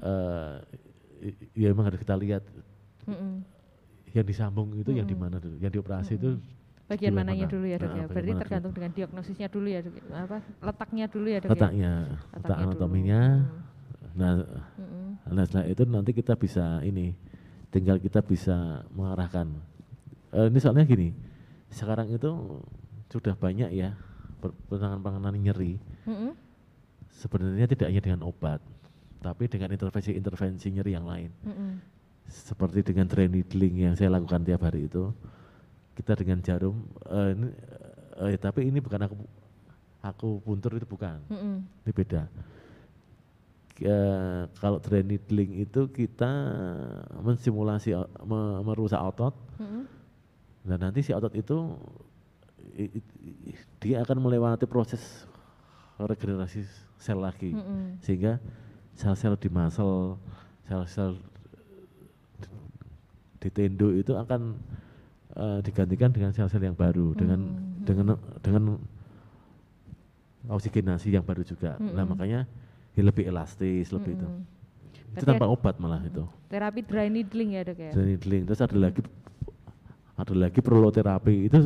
eh i- ya memang harus kita lihat mm-mm. yang disambung itu yang di mana dulu yang dioperasi itu Bagian mananya dulu ya dok Nah, ya? Berarti mana dulu? tergantung dengan diagnosisnya dulu ya dok. Apa letaknya dulu ya dok ya? letaknya letak Letaknya dulu. anatominya nah Mm-mm, nah setelah itu nanti kita bisa ini tinggal kita bisa mengarahkan. Eh, ini soalnya gini sekarang itu sudah banyak ya penanganan-penanganan nyeri. Mm-mm, sebenarnya tidak hanya dengan obat tapi dengan intervensi-intervensi nyeri yang lain. Mm-mm, seperti dengan drain needling yang saya lakukan tiap hari itu kita dengan jarum eh, ini, eh, tapi ini bukan aku aku puntur itu bukan. Mm-mm, ini beda Eh, kalau drain needling itu kita mensimulasi me- merusak otot mm-mm, dan nanti si otot itu i- i- i- dia akan melewati proses regenerasi sel lagi mm-mm. sehingga sel-sel di muscle, sel-sel di tendo itu akan eh, digantikan dengan sel-sel yang baru dengan Hmm, dengan dengan oksigenasi yang baru juga. Nah Mm-mm. makanya dia lebih elastis lebih itu. Mm-mm. itu Berarti tanpa obat malah itu Terapi dry needling ya dok ya? dan needling terus ada lagi ada lagi proloterapi itu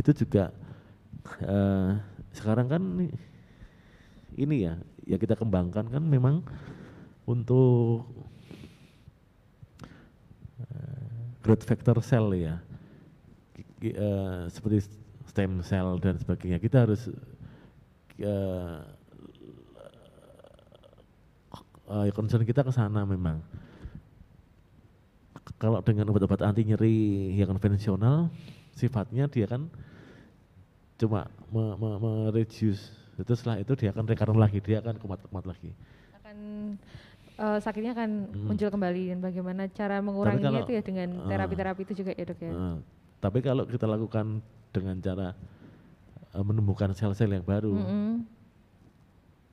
itu juga eh, sekarang kan ini- ini ya ya kita kembangkan kan memang untuk eh, growth factor cell ya eh, seperti stem cell dan sebagainya kita harus eh, eh, concern kita ke sana memang kalau dengan obat-obat anti nyeri yang konvensional sifatnya dia kan cuma me- me- mereduce itu setelah itu dia akan recurrent lagi dia akan kumat-kumat lagi Akan eh, sakitnya akan Hmm. muncul kembali dan bagaimana cara menguranginya kalau- itu ya dengan eh, terapi-terapi itu juga ya dok ya? Eh, tapi kalau kita lakukan dengan cara eh, menumbuhkan sel-sel yang baru Mm-mm.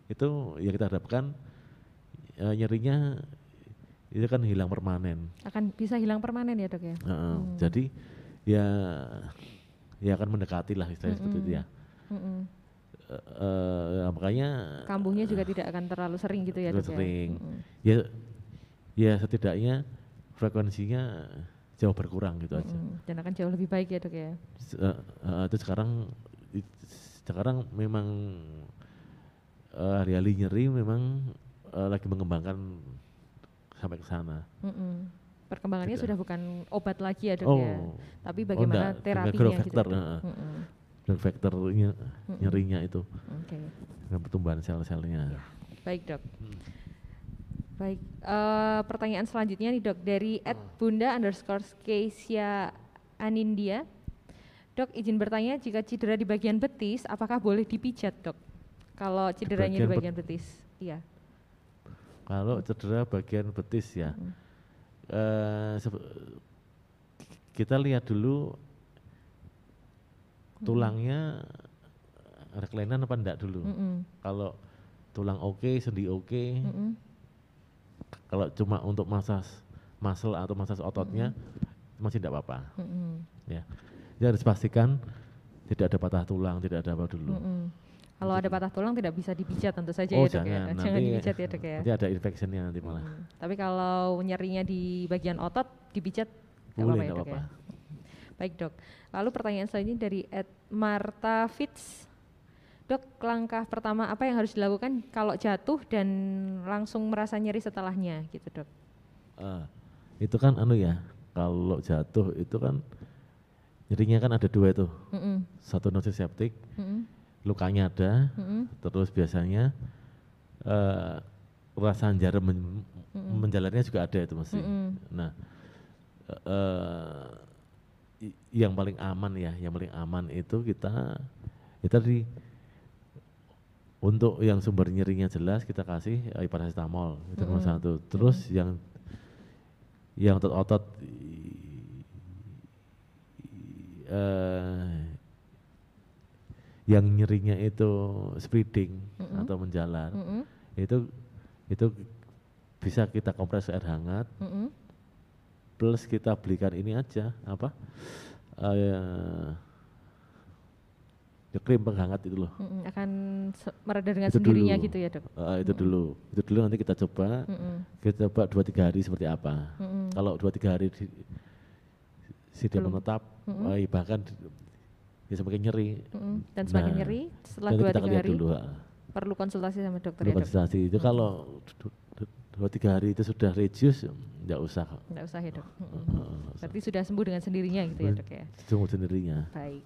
itu ya kita harapkan eh, nyerinya itu kan hilang permanen Akan bisa hilang permanen ya dok ya? Heeh, Hmm. jadi ya ya akan mendekati lah istilahnya seperti itu ya Mm-mm. Eh, eh, makanya Kambuhnya juga tidak akan terlalu sering gitu ya dok ya? sering. Mm-mm. ya ya setidaknya frekuensinya jauh berkurang gitu aja Mm-mm. Dan akan jauh lebih baik ya dok ya? Eh, eh, itu sekarang sekarang memang eh, hari-hari nyeri memang eh, lagi mengembangkan sampai ke sana. Mm-mm. Perkembangannya Gitu. sudah bukan obat lagi ya dok Oh, ya? Tapi oh bagaimana enggak, dengan terapinya gitu. Dok. heeh. Mm-mm. dan faktornya Mm-mm. nyerinya itu Oke. dengan pertumbuhan sel-selnya. Ya. Baik dok. Hmm. Baik, eh, pertanyaan selanjutnya nih dok dari at Hmm. bunda underscore Kesia Anindia. Dok izin bertanya jika cedera di bagian betis, apakah boleh dipijat dok? Kalau cederanya di bagian bagian betis, iya. Kalau cedera bagian betis ya, Mm. eh, sebe- kita lihat dulu tulangnya ada kelainan apa enggak dulu. Mm-mm. Kalau tulang oke, sendi oke, Mm-mm. kalau cuma untuk masas muscle atau masas ototnya masih tidak apa-apa. Mm-mm. Ya, Jadi harus pastikan tidak ada patah tulang, tidak ada apa dulu. Mm-mm. Kalau ada patah tulang tidak bisa dipijat tentu saja Oh ya dok ya. jangan, Jangan nanti, dipijat ya dok ya. nanti ada infectionnya nanti malah. Mm. Tapi kalau nyerinya di bagian otot dipijat nggak apa-apa Boleh, ya dok ya. Baik dok. Lalu pertanyaan selanjutnya dari Ed Marta Fitz. Dok, langkah pertama apa yang harus dilakukan kalau jatuh dan langsung merasa nyeri setelahnya gitu dok? Ah, itu kan anu ya, kalau jatuh itu kan nyerinya kan ada dua itu, Mm-mm, satu nociceptik, mm-mm, lukanya ada, mm-mm, terus biasanya eh rasa jarum men- Mm-mm. menjalarnya juga ada itu mesti. mm-mm, Nah, eh i- yang paling aman ya, yang paling aman itu kita kita di untuk yang sumber nyerinya jelas kita kasih eh, paracetamol itu nomor Mm-mm. satu. Terus yang yang otot-otot yang nyerinya itu spreading Mm-mm. atau menjalar mm-mm, itu itu bisa kita kompres air hangat mm-mm, plus kita belikan ini aja apa eh ya krim penghangat itu loh mm-mm. Akan mereda dengan Itu sendirinya dulu. gitu ya dok? Eh, itu dulu itu dulu nanti kita coba Mm-mm, kita coba dua tiga hari seperti apa mm-mm, kalau dua tiga hari di, Belum. menetap Mm-mm. eh, bahkan dia semakin nyeri mm-mm. Dan semakin Nah, nyeri setelah dua tiga hari dulu perlu konsultasi sama dokter Perlu ya dok? konsultasi itu Mm. kalau du- du- dua tiga hari itu sudah reduce nggak usah kok. Nggak usah ya dok? Eh, nggak usah. Berarti sudah sembuh dengan sendirinya gitu ya Hmm. dok ya? Semua sendirinya Baik.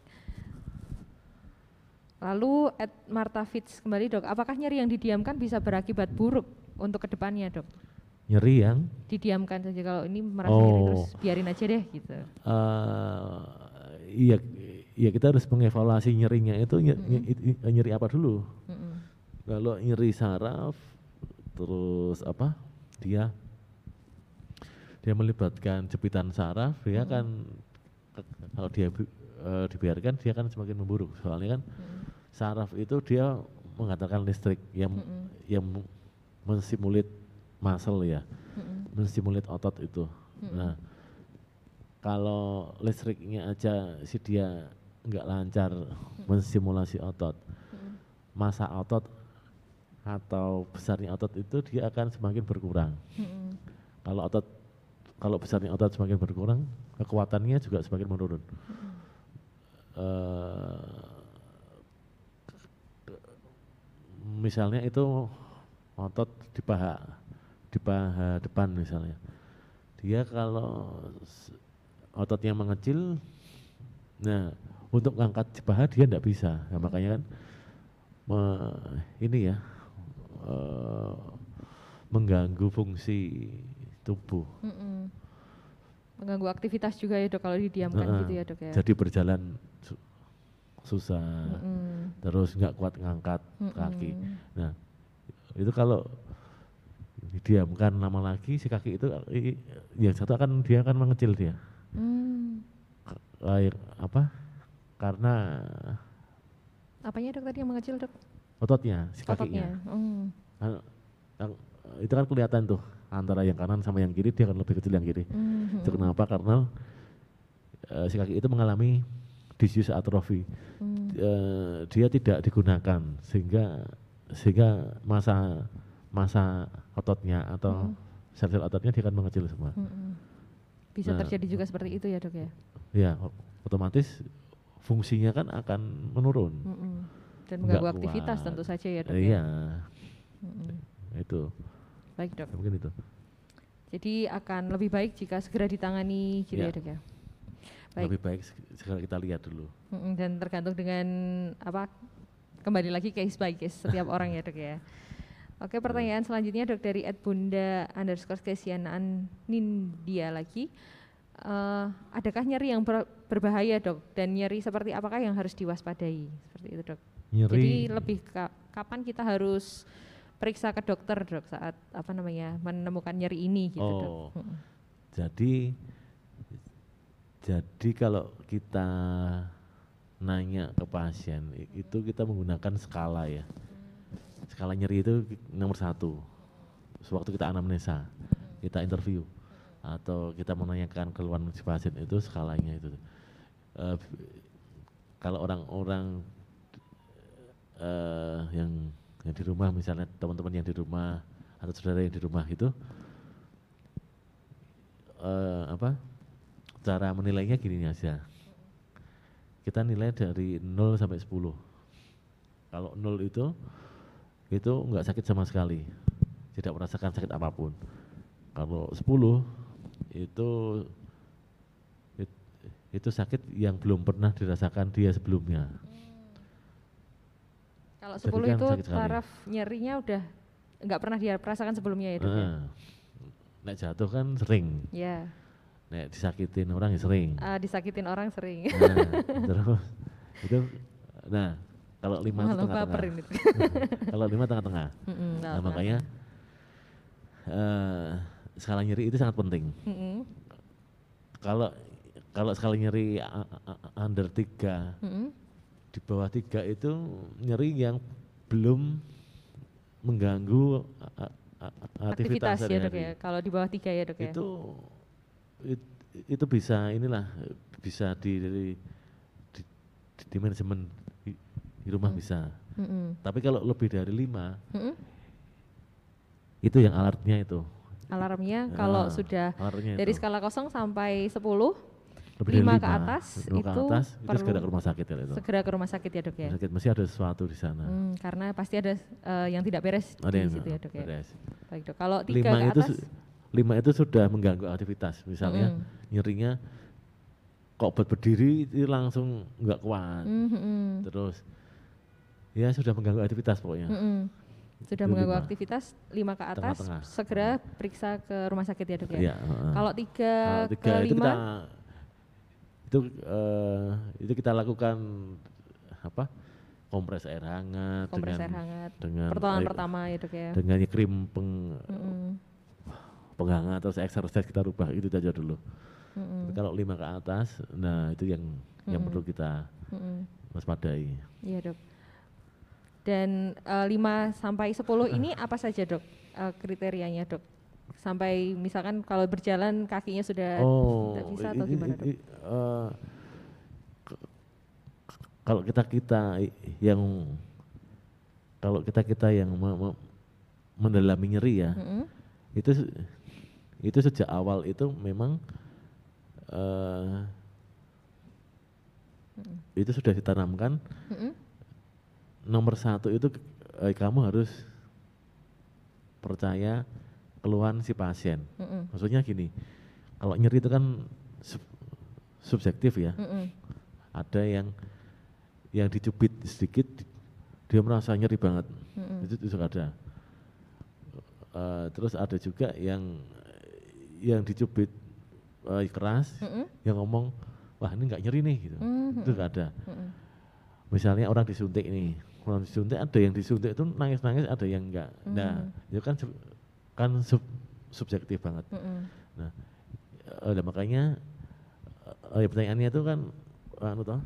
Lalu Ed Marta Fitz kembali dok, apakah nyeri yang didiamkan bisa berakibat buruk untuk ke depannya dok? nyeri yang Didiamkan saja kalau ini merasa nyeri Oh. terus biarin aja deh gitu. eh iya iya kita harus mengevaluasi nyerinya itu nye- nye- i- i- nyeri apa dulu Mm-mm. kalau nyeri saraf terus apa dia dia melibatkan jepitan saraf dia Mm. kan ke- kalau dia eh, dibiarkan dia kan semakin memburuk soalnya kan Mm-mm. saraf itu dia mengatakan listrik yang Mm-mm. yang menstimulit muscle ya Mm-mm. menstimulit otot itu Mm-mm. nah kalau listriknya aja si dia nggak lancar menstimulasi otot masa otot atau besarnya otot itu dia akan semakin berkurang. Kalau otot kalau besarnya otot semakin berkurang, kekuatannya juga semakin menurun. Eh, misalnya itu otot di paha di paha depan misalnya. Dia kalau ototnya mengecil, nah untuk ngangkat di paha dia tidak bisa. Nah, makanya kan me- ini ya eh, mengganggu fungsi tubuh. Mm-mm. Mengganggu aktivitas juga ya dok kalau didiamkan Heeh. gitu ya dok ya. Jadi berjalan su- susah, Mm-mm. terus nggak kuat ngangkat Mm-mm. kaki. Nah, itu kalau didiamkan lama lagi si kaki itu yang satu akan dia akan mengecil dia. Mm. Kayak apa? Karena Apanya dok tadi yang mengecil dok? ototnya si Ototnya. kakinya. Mm. Kan- yang- itu kan kelihatan tuh antara yang kanan sama yang kiri dia akan lebih kecil yang kiri. Mhm. Itu kenapa? Karena eh, si kaki itu mengalami disuse atrofi. Mm. eh, dia tidak digunakan sehingga sehingga masa masa ototnya atau Mm. sel-sel ototnya dia akan mengecil semua. Mm-mm. Bisa Nah. terjadi juga seperti itu ya dok ya. Ya, otomatis fungsinya kan akan menurun. Mm-mm. Dan Nggak mengganggu aktivitas kuat. tentu saja ya dok ya. Iya, Mm-mm. itu Baik dok. mungkin itu. Jadi akan lebih baik jika segera ditangani gitu ya, Ya. dok ya. Baik. Lebih baik seg- segera kita lihat dulu. Mm-mm, Dan tergantung dengan apa kembali lagi case by case setiap orang ya dok ya. Oke pertanyaan selanjutnya dok dari Ed Bunda underscore kesianaan Nindia lagi. Eh, adakah nyeri yang ber- berbahaya dok dan nyeri seperti apakah yang harus diwaspadai seperti itu dok? Nyeri. Jadi lebih ka- kapan kita harus periksa ke dokter dok saat apa namanya menemukan nyeri ini gitu dok? Oh. Mm-mm. Jadi jadi kalau kita nanya ke pasien itu kita menggunakan skala ya. Skala nyeri itu nomor satu. Sewaktu kita anamnesa, kita interview atau kita menanyakan keluhan si pasien itu skalanya itu. Eh, kalau orang-orang eh, yang yang di rumah misalnya teman-teman yang di rumah atau saudara yang di rumah itu eh, apa cara menilainya gini aja. Kita nilai dari 0 sampai 10 kalau 0 itu itu nggak sakit sama sekali. Tidak merasakan sakit apa pun. Kalau 10 itu it- itu sakit yang belum pernah dirasakan dia sebelumnya. Kalau Jadi 10 kan itu taraf nyerinya udah nggak pernah dia rasakan sebelumnya ya dok ya? Heeh. nek jatuh kan sering. Ya, nek disakitin orang ya sering. Ah, disakitin orang sering. nah, terus itu nah kalau lima itu tengah-tengah. itu. kalau lima tengah-tengah. Mm-mm, nah tahu, makanya eh skala nyeri itu sangat penting tahu. Mm-mm, kalau kalau skala nyeri under tiga mm-mm. di bawah tiga itu nyeri yang belum mengganggu Aktivitas aktivitas, ya dok ya. Kalau di bawah tiga ya dok ya. itu it- itu bisa inilah bisa di di, di, di- di manajemen di, di rumah Hmm. bisa Mm-mm, tapi kalau lebih dari lima mm-mm. itu yang alertnya itu Alarmnya kalau Ah, sudah alertnya dari itu. skala kosong sampai 10 lebih dari lima ke atas lima ke itu atas itu perlu segera ke rumah sakit ya itu segera ke rumah sakit ya dok ya. Rumah sakit mesti ada sesuatu di sana Hmm, karena pasti ada eh, yang tidak beres ada di yang situ ya dok ya. beres. Baik dok. Kalau tiga lima ke itu atas, lima itu sudah mengganggu aktivitas misalnya Mm-mm. nyerinya kok buat berdiri itu langsung nggak kuat mm, mm, terus ya sudah mengganggu aktivitas pokoknya mm, mm. Sudah mengganggu aktivitas lima ke atas, Tengah-tengah. segera periksa ke rumah sakit ya dok ya. Iya, heeh. Kalau tiga, Kalau ke tiga itu lima, kita itu eh, itu kita lakukan apa kompres air hangat kompres dengan air hangat. dengan Pertolongan air- pertama ya dok ya. dengan krim peng, Mm-mm, penghangat terus exercise kita rubah itu aja dulu mm-mm, Tapi kalau lima ke atas nah itu yang yang Mm-mm. perlu kita mm-mm. waspadai Iya dok. Dan eh, 5 sampai 10 ini apa saja dok eh, kriterianya dok? Sampai misalkan kalau berjalan kakinya sudah oh tidak bisa atau gimana dok? k- kalau kita kita yang kalau kita kita yang me- me- mendalami nyeri ya, Mm-mm. itu se- itu sejak awal itu memang eh itu sudah ditanamkan Mm-mm. Nomor satu itu eh, kamu harus percaya keluhan si pasien. Mm-mm. Maksudnya gini, kalau nyeri itu kan sub- subjektif ya. Mm-mm. Ada yang yang dicubit sedikit di- dia merasa nyeri banget. Mm-mm. Itu, itu juga ada. Eh, terus ada juga yang yang dicubit eh, keras, Mm-mm. yang ngomong, wah ini nggak nyeri nih gitu. Mhm. Itu juga ada. Mm-mm. Misalnya orang disuntik nih, orang disuntik ada yang disuntik itu nangis-nangis, ada yang enggak. Nah, itu kan sub- kan sub- subjektif banget. Mm-mm. Nah, eh, dan makanya eh, ya pertanyaannya itu kan anu toh,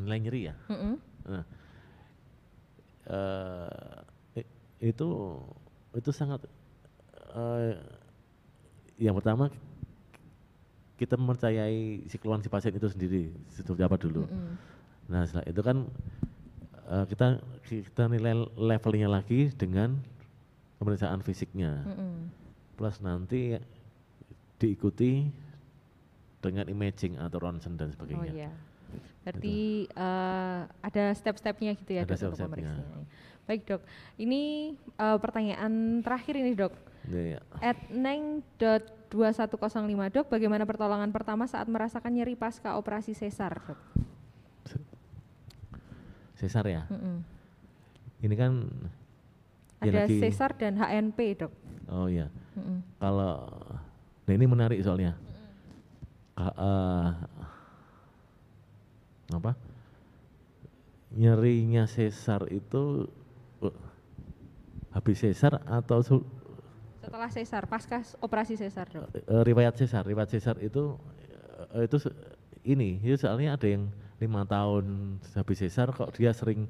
nilai nyeri ya. Mm-mm. Nah, eh, i- itu itu sangat eh, yang pertama kita mempercayai si keluhan si pasien itu sendiri seperti apa dulu. Mm-mm. Nah setelah itu kan eh, kita kita nilai levelnya lagi dengan pemeriksaan fisiknya Mm-mm. plus nanti diikuti dengan imaging atau ronsen dan Oh sebagainya. iya. Berarti eh, ada step-stepnya gitu ya Ada dok untuk step-stepnya. pemeriksaan. Baik dok, ini eh, pertanyaan terakhir ini dok. Ya, ya. At neng.2105 dok, bagaimana pertolongan pertama saat merasakan nyeri pasca operasi sesar dok? Sesar ya. Mm-mm. Ini kan ya Ada lagi- sesar dan HNP dok. Oh iya. Kalau nah ini menarik soalnya. Ka- eh, apa? Nyerinya sesar itu eh, habis sesar atau su- Setelah sesar, pasca operasi sesar dok. eh, riwayat sesar? Riwayat sesar itu eh, itu ini, itu soalnya ada yang lima tahun habis sesar kok dia sering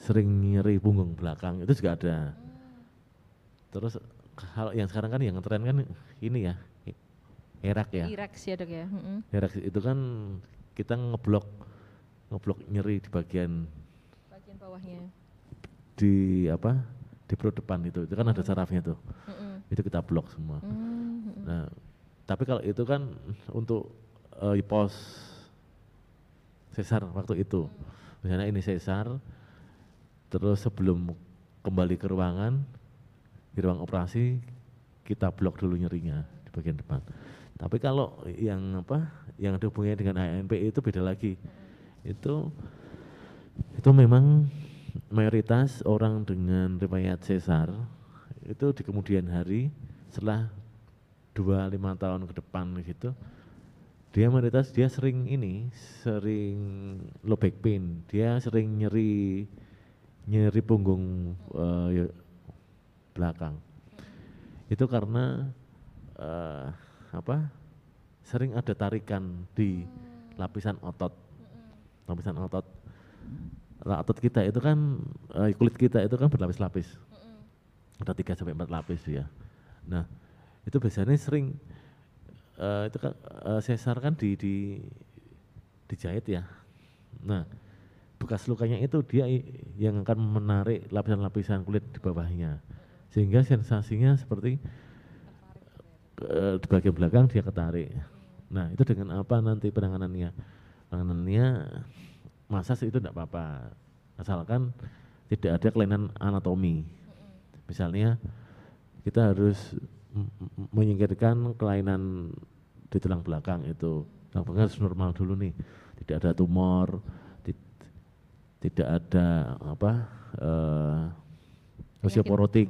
sering nyeri punggung belakang itu juga ada. Terus hal yang sekarang kan yang tren kan ini ya, erak ya. Ya dok ya. Erak itu kan kita ngeblok ngeblok nyeri di bagian Bagian bawahnya. di apa di perut depan itu itu kan ada sarafnya tuh itu kita blok semua Mm-mm. nah tapi kalau itu kan untuk eh, pos sesar waktu itu. Misalnya ini sesar terus sebelum kembali ke ruangan di ruang operasi kita blok dulu nyerinya di bagian depan. Tapi kalau yang apa yang ada hubungannya dengan ANP itu beda lagi. Itu itu memang mayoritas orang dengan riwayat sesar itu di kemudian hari setelah dua lima tahun ke depan gitu dia mayoritas dia sering ini sering low back pain. Dia sering nyeri nyeri punggung ya- belakang. Itu karena eh, apa sering ada tarikan di lapisan otot. Lapisan otot. Otot kita itu kan eh, kulit kita itu kan berlapis-lapis. Ada tiga sampai empat lapis ya. Nah itu biasanya sering eh, itu kan eh, sesar kan di, di dijahit ya. Nah bekas lukanya itu dia yang akan menarik lapisan-lapisan kulit di bawahnya. Sehingga sensasinya seperti eh, di bagian belakang dia ketarik. Nah itu dengan apa nanti penanganannya? Penanganannya masas itu tidak apa-apa. Asalkan tidak ada kelainan anatomi. Misalnya kita harus menyingkirkan kelainan di tulang belakang itu tulang belakang harus normal dulu nih tidak ada tumor ti- tidak ada apa eh osteoporotik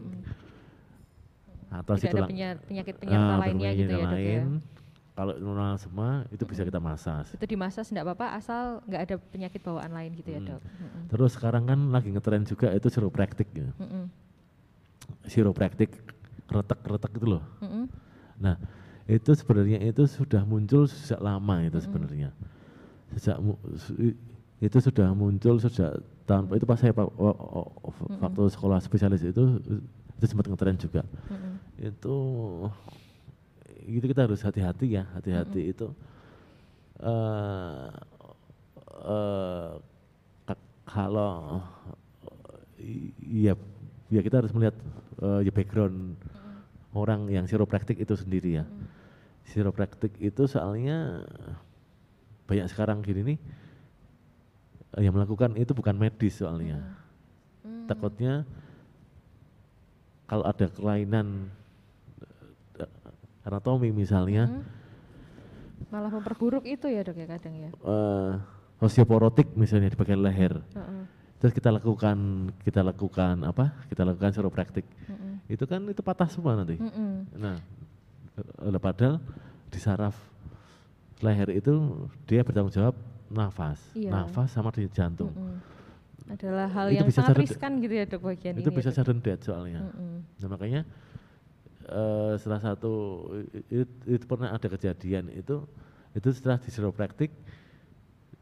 atau si Tidak ada tulang penya- penyakit-penyerta ah, lainnya gitu ya dok ya. lain kalau normal semua itu bisa kita masas Itu dimasas enggak apa-apa asal nggak ada penyakit bawaan lain gitu ya Hmm. dok. Mm-mm. terus sekarang kan lagi ngetren juga itu chiropractic ya Mm-mm. chiropractic retek-retek itu loh Mm-mm. Nah, itu sebenarnya itu sudah muncul sejak lama itu sebenarnya. Sejak su- i- itu sudah muncul sejak tahun itu pas saya waktu sekolah spesialis itu itu sempat ngetren juga. Mm-mm. Itu itu kita harus hati-hati ya, hati-hati itu eh eh, ka- kalau i- iya ya kita harus melihat eh, ya background orang yang chiropractic itu sendiri ya. Chiropractic itu soalnya banyak sekarang gini nih eh, yang melakukan itu bukan medis soalnya. Hmm. Takutnya kalau ada kelainan eh, anatomi misalnya Hmm. Malah memperburuk itu ya dok ya kadang ya. eh, osteoporotik misalnya di bagian leher. Heeh, Terus kita lakukan kita lakukan apa? Kita lakukan chiropractic. heeh, Itu kan itu patah semua nanti. heeh. Nah, eh, padahal di saraf leher itu dia bertanggung jawab nafas, Iya. nafas sama di jantung. Mm-mm. Adalah hal Itu yang bisa sangat riskan gitu ya dok bagian itu ini. bisa ya, sudden death soalnya. Mm-mm. Nah makanya eh, salah satu itu, itu pernah ada kejadian itu itu setelah di chiropractic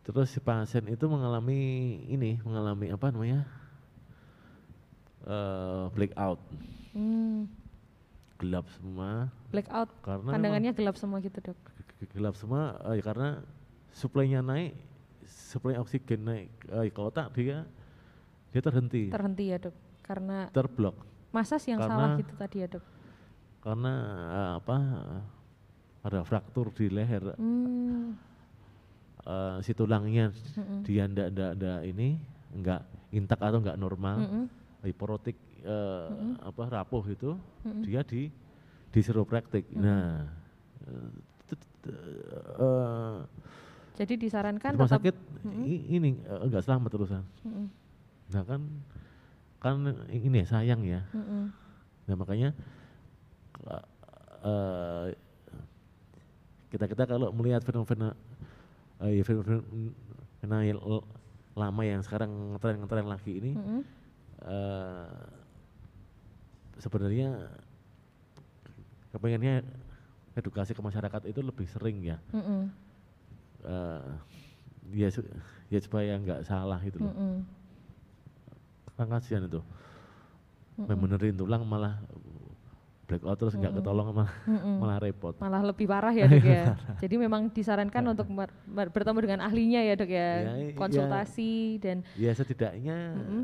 terus si pasien itu mengalami ini mengalami apa namanya eh blackout Hmm, gelap semua. Blackout, karena pandangannya gelap semua gitu dok. ge- gelap semua eh, karena suplainya naik suplai oksigen naik. Eh, ke otak dia dia terhenti. Terhenti ya dok, karena terblok. Masas yang Karena- salah gitu tadi ya dok. karena eh, apa ada fraktur di leher. Hmm, eh, si tulangnya mm-mm, dia ndak ndak ndak ini enggak intak atau enggak normal. Mm-mm, hiporotik eh, apa rapuh itu mm-mm. dia di di nah eh, t- t- eh, Jadi di disarankan rumah sakit i- ini enggak selamat terusan. Mm-mm, nah kan kan ini ya, sayang ya. Mm-mm, nah makanya eh, kita kita kalau melihat fenomena ya fenomena lama yang sekarang ngetren ngetren lagi ini mm-mm. eh, sebenarnya kepengennya edukasi ke masyarakat itu lebih sering ya. Mm-mm, Eh, ya su- ya supaya nggak salah itu loh. Mm-mm, kan kasihan itu. Mm-mm, benerin tulang malah blackout terus nggak Mm-mm. ketolong malah mm-mm. malah repot. Malah lebih parah ya dok ya. Jadi memang disarankan untuk ber- ber- bertemu dengan ahlinya ya dok ya, Ya, konsultasi dan ya setidaknya Mm-mm.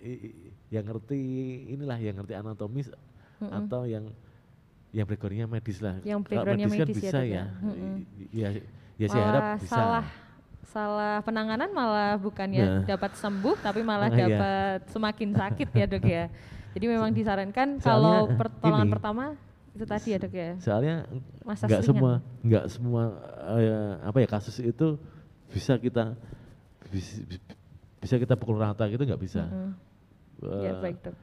i- i- yang ngerti inilah yang ngerti anatomis mm-mm. atau yang yang backgroundnya medis lah. Yang backgroundnya medis kan medis ya, bisa ya. ya. I- Ya, ya saya harap bisa. salah salah penanganan malah bukannya Nah. dapat sembuh tapi malah Ah, iya. dapat semakin sakit ya dok ya. Jadi memang disarankan Soalnya kalau pertolongan ini- pertama itu tadi ya dok ya. Soalnya nggak semua nggak semua eh, apa ya kasus itu bisa kita bisa, bisa kita pukul rata gitu nggak bisa. Mm-mm. Eh, Ya baik dok.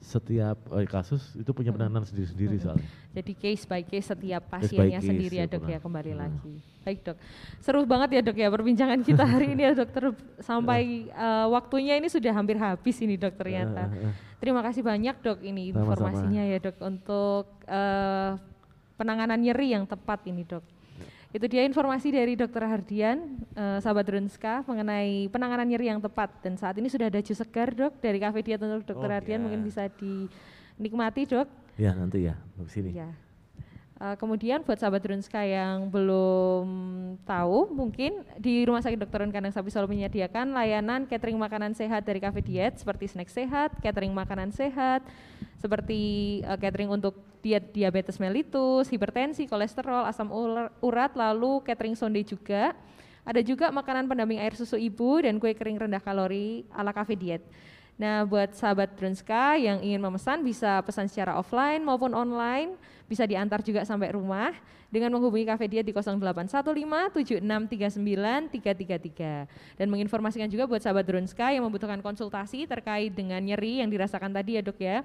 Setiap eh, kasus itu punya penanganan sendiri-sendiri Mm-mm. soalnya. Jadi case by case setiap pasiennya case, sendiri ya ya, dok ya benar. kembali Hmm. lagi. Baik dok. Seru banget ya dok ya perbincangan kita hari ini ya dokter sampai eh, waktunya ini sudah hampir habis ini dok ternyata. Terima kasih banyak dok ini informasinya ya dok untuk eh, penanganan nyeri yang tepat ini dok. Itu dia informasi dari Dokter Hardian, eh, sahabat Drunska mengenai penanganan nyeri yang tepat. Dan saat ini sudah ada jus segar dok dari Cafe Diet untuk Dokter Oh, Hardian, ya. mungkin bisa dinikmati dok. Ya nanti ya di sini. Ya. Eh, kemudian buat sahabat Drunska yang belum tahu, mungkin di Rumah Sakit Dr. Kandang Sapi Solo menyediakan layanan catering makanan sehat dari Cafe Diet seperti snack sehat, catering makanan sehat, seperti eh, catering untuk diabetes mellitus, hipertensi, kolesterol, asam urat, lalu catering sonde juga. Ada juga makanan pendamping air susu ibu dan kue kering rendah kalori ala Cafe Diet. Nah, buat sahabat Drunska yang ingin memesan bisa pesan secara offline maupun online, bisa diantar juga sampai rumah dengan menghubungi Cafe Diet di 0815-7639-333. Dan menginformasikan juga buat sahabat Drunska yang membutuhkan konsultasi terkait dengan nyeri yang dirasakan tadi ya dok ya.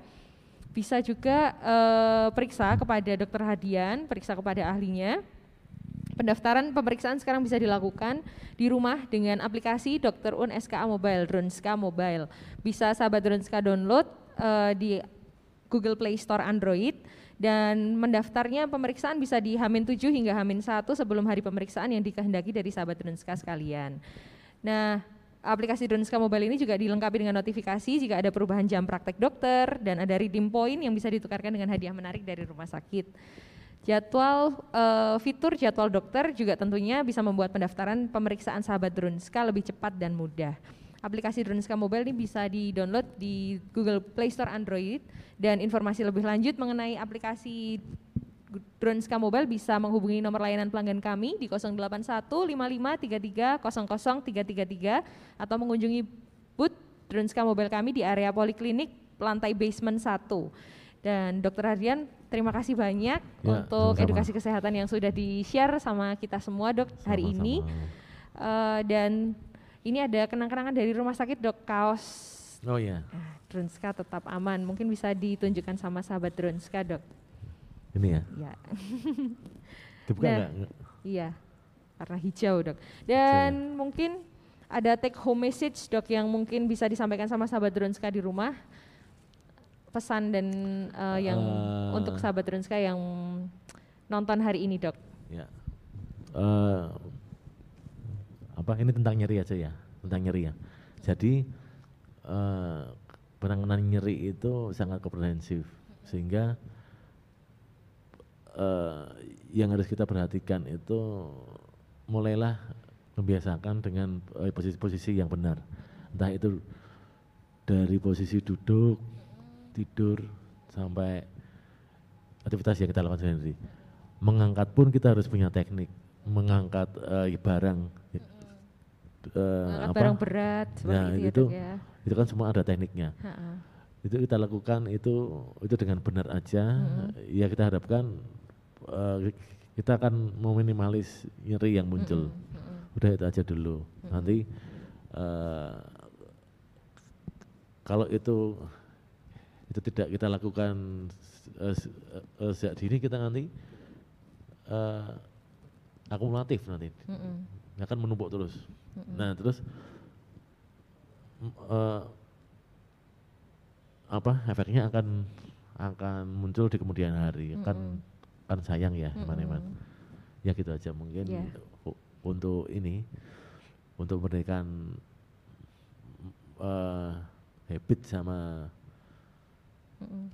Bisa juga eh, periksa kepada dokter Hadian, periksa kepada ahlinya. Pendaftaran pemeriksaan sekarang bisa dilakukan di rumah dengan aplikasi Dr. Un SKA Mobile, Drunska Mobile. Bisa sahabat Drunska download eh, di Google Play Store Android dan mendaftarnya pemeriksaan bisa di Hamin 7 hingga Hamin 1 sebelum hari pemeriksaan yang dikehendaki dari sahabat Drunska sekalian. Nah, aplikasi Drunska Mobile ini juga dilengkapi dengan notifikasi jika ada perubahan jam praktek dokter dan ada redeem point yang bisa ditukarkan dengan hadiah menarik dari rumah sakit. Jadwal eh, fitur jadwal dokter juga tentunya bisa membuat pendaftaran pemeriksaan sahabat Drunska lebih cepat dan mudah. aplikasi Dronska Mobile ini bisa di-download di Google Play Store Android dan informasi lebih lanjut mengenai aplikasi Dronska Mobile bisa menghubungi nomor layanan pelanggan kami di 081553300333 atau mengunjungi booth Dronska Mobile kami di area poliklinik lantai basement 1. Dan Dokter Ardian, terima kasih banyak Ya, untuk sama-sama. edukasi kesehatan yang sudah di-share sama kita semua dok hari ini. Eh, dan ini ada kenang-kenangan dari rumah sakit dok kaos Oh iya, ah, Dronska tetap aman. Mungkin bisa ditunjukkan sama sahabat Dronska dok. Ini ya. Ya, Dibuka Nah. enggak? iya, warna hijau dok. Dan mungkin ada take home message dok yang mungkin bisa disampaikan sama sahabat Dronska di rumah. Pesan dan eh, yang Eh. untuk sahabat Dronska yang nonton hari ini dok. Ya. Eh, apa ini tentang nyeri aja ya, tentang nyeri ya. Jadi eh, penanganan nyeri itu sangat komprehensif sehingga eh, yang harus kita perhatikan itu mulailah membiasakan dengan eh, posisi-posisi yang benar. Entah itu dari posisi duduk, tidur sampai aktivitas yang kita lakukan sendiri. Mengangkat pun kita harus punya teknik. Mengangkat eh, barang, apa? barang berat Ya, itu ya itu ya. itu kan semua ada tekniknya. Ha-ha. Itu kita lakukan itu itu dengan benar aja. Ya kita harapkan eh, kita akan meminimalis nyeri yang muncul. Udah itu aja dulu. Nanti eh, kalau itu itu tidak kita lakukan se- eh, sejak dini kita nanti eh, akumulatif nanti Mm-mm. akan menumpuk terus. Nah terus eh, apa efeknya akan akan muncul di kemudian hari kan kan sayang ya teman-teman. Ya gitu aja mungkin u- untuk ini untuk memberikan eh, habit sama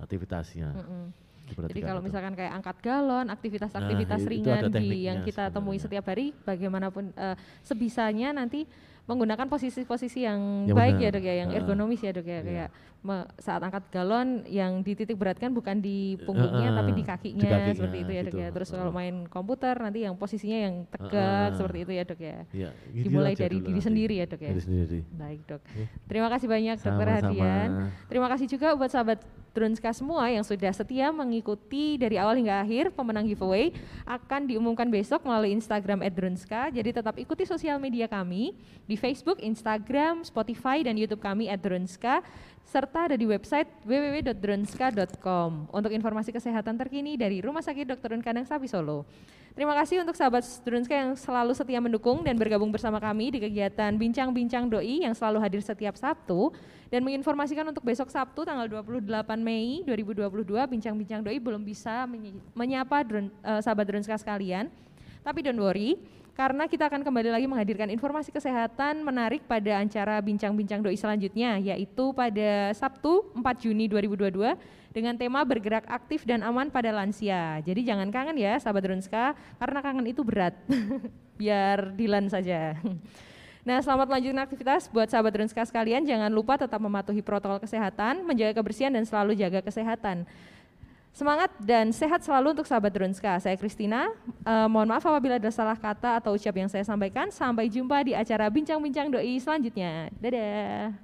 aktivitasnya. Mm-mm. Jadi Diperhatikan kalau itu. misalkan kayak angkat galon, aktivitas-aktivitas Nah, ringan di yang kita temui sebenarnya. setiap hari, bagaimanapun eh, sebisanya nanti menggunakan posisi-posisi yang, Yang baik ya benar. dok ya, yang ergonomis ya dok ya, iya. kayak me- saat angkat galon yang dititik beratkan bukan di punggungnya Ah, tapi di di kakinya, kakinya, seperti itu ya dok gitu. ya. Terus Ah. kalau main komputer nanti yang posisinya yang tegak Ah. seperti itu ya dok ya. Ya, gitu Dimulai dari diri nanti. sendiri ya dok ya. Diri sendiri. Baik dok. Terima kasih banyak dokter. Hadian. Terima kasih juga buat sahabat Drunska semua yang sudah setia mengikuti dari awal hingga akhir pemenang giveaway akan diumumkan besok melalui Instagram @drunska. Jadi tetap ikuti sosial media kami di Facebook, Instagram, Spotify dan YouTube kami @drunska serta ada di website www.drunska.com untuk informasi kesehatan terkini dari Rumah Sakit Dr. Kadang Sapi Solo. Terima kasih untuk sahabat Drunska yang selalu setia mendukung dan bergabung bersama kami di kegiatan Bincang-Bincang Doi yang selalu hadir setiap Sabtu dan menginformasikan untuk besok Sabtu tanggal 28 Mei 2022 Bincang-Bincang Doi belum bisa menyapa Drun- eh, sahabat Drunska sekalian. Tapi don't worry, karena kita akan kembali lagi menghadirkan informasi kesehatan menarik pada acara Bincang-Bincang Doi selanjutnya, yaitu pada Sabtu 4 Juni 2022 dengan tema bergerak aktif dan aman pada lansia. Jadi jangan kangen ya sahabat Drunska, karena kangen itu berat. Biar Dilan saja. Nah, selamat melanjutkan aktivitas buat sahabat Drunska sekalian. Jangan lupa tetap mematuhi protokol kesehatan, menjaga kebersihan dan selalu jaga kesehatan. Semangat dan sehat selalu untuk sahabat Drunska. Saya Kristina. Eh, mohon maaf apabila ada salah kata atau ucap yang saya sampaikan. Sampai jumpa di acara bincang-bincang doi selanjutnya. Dadah.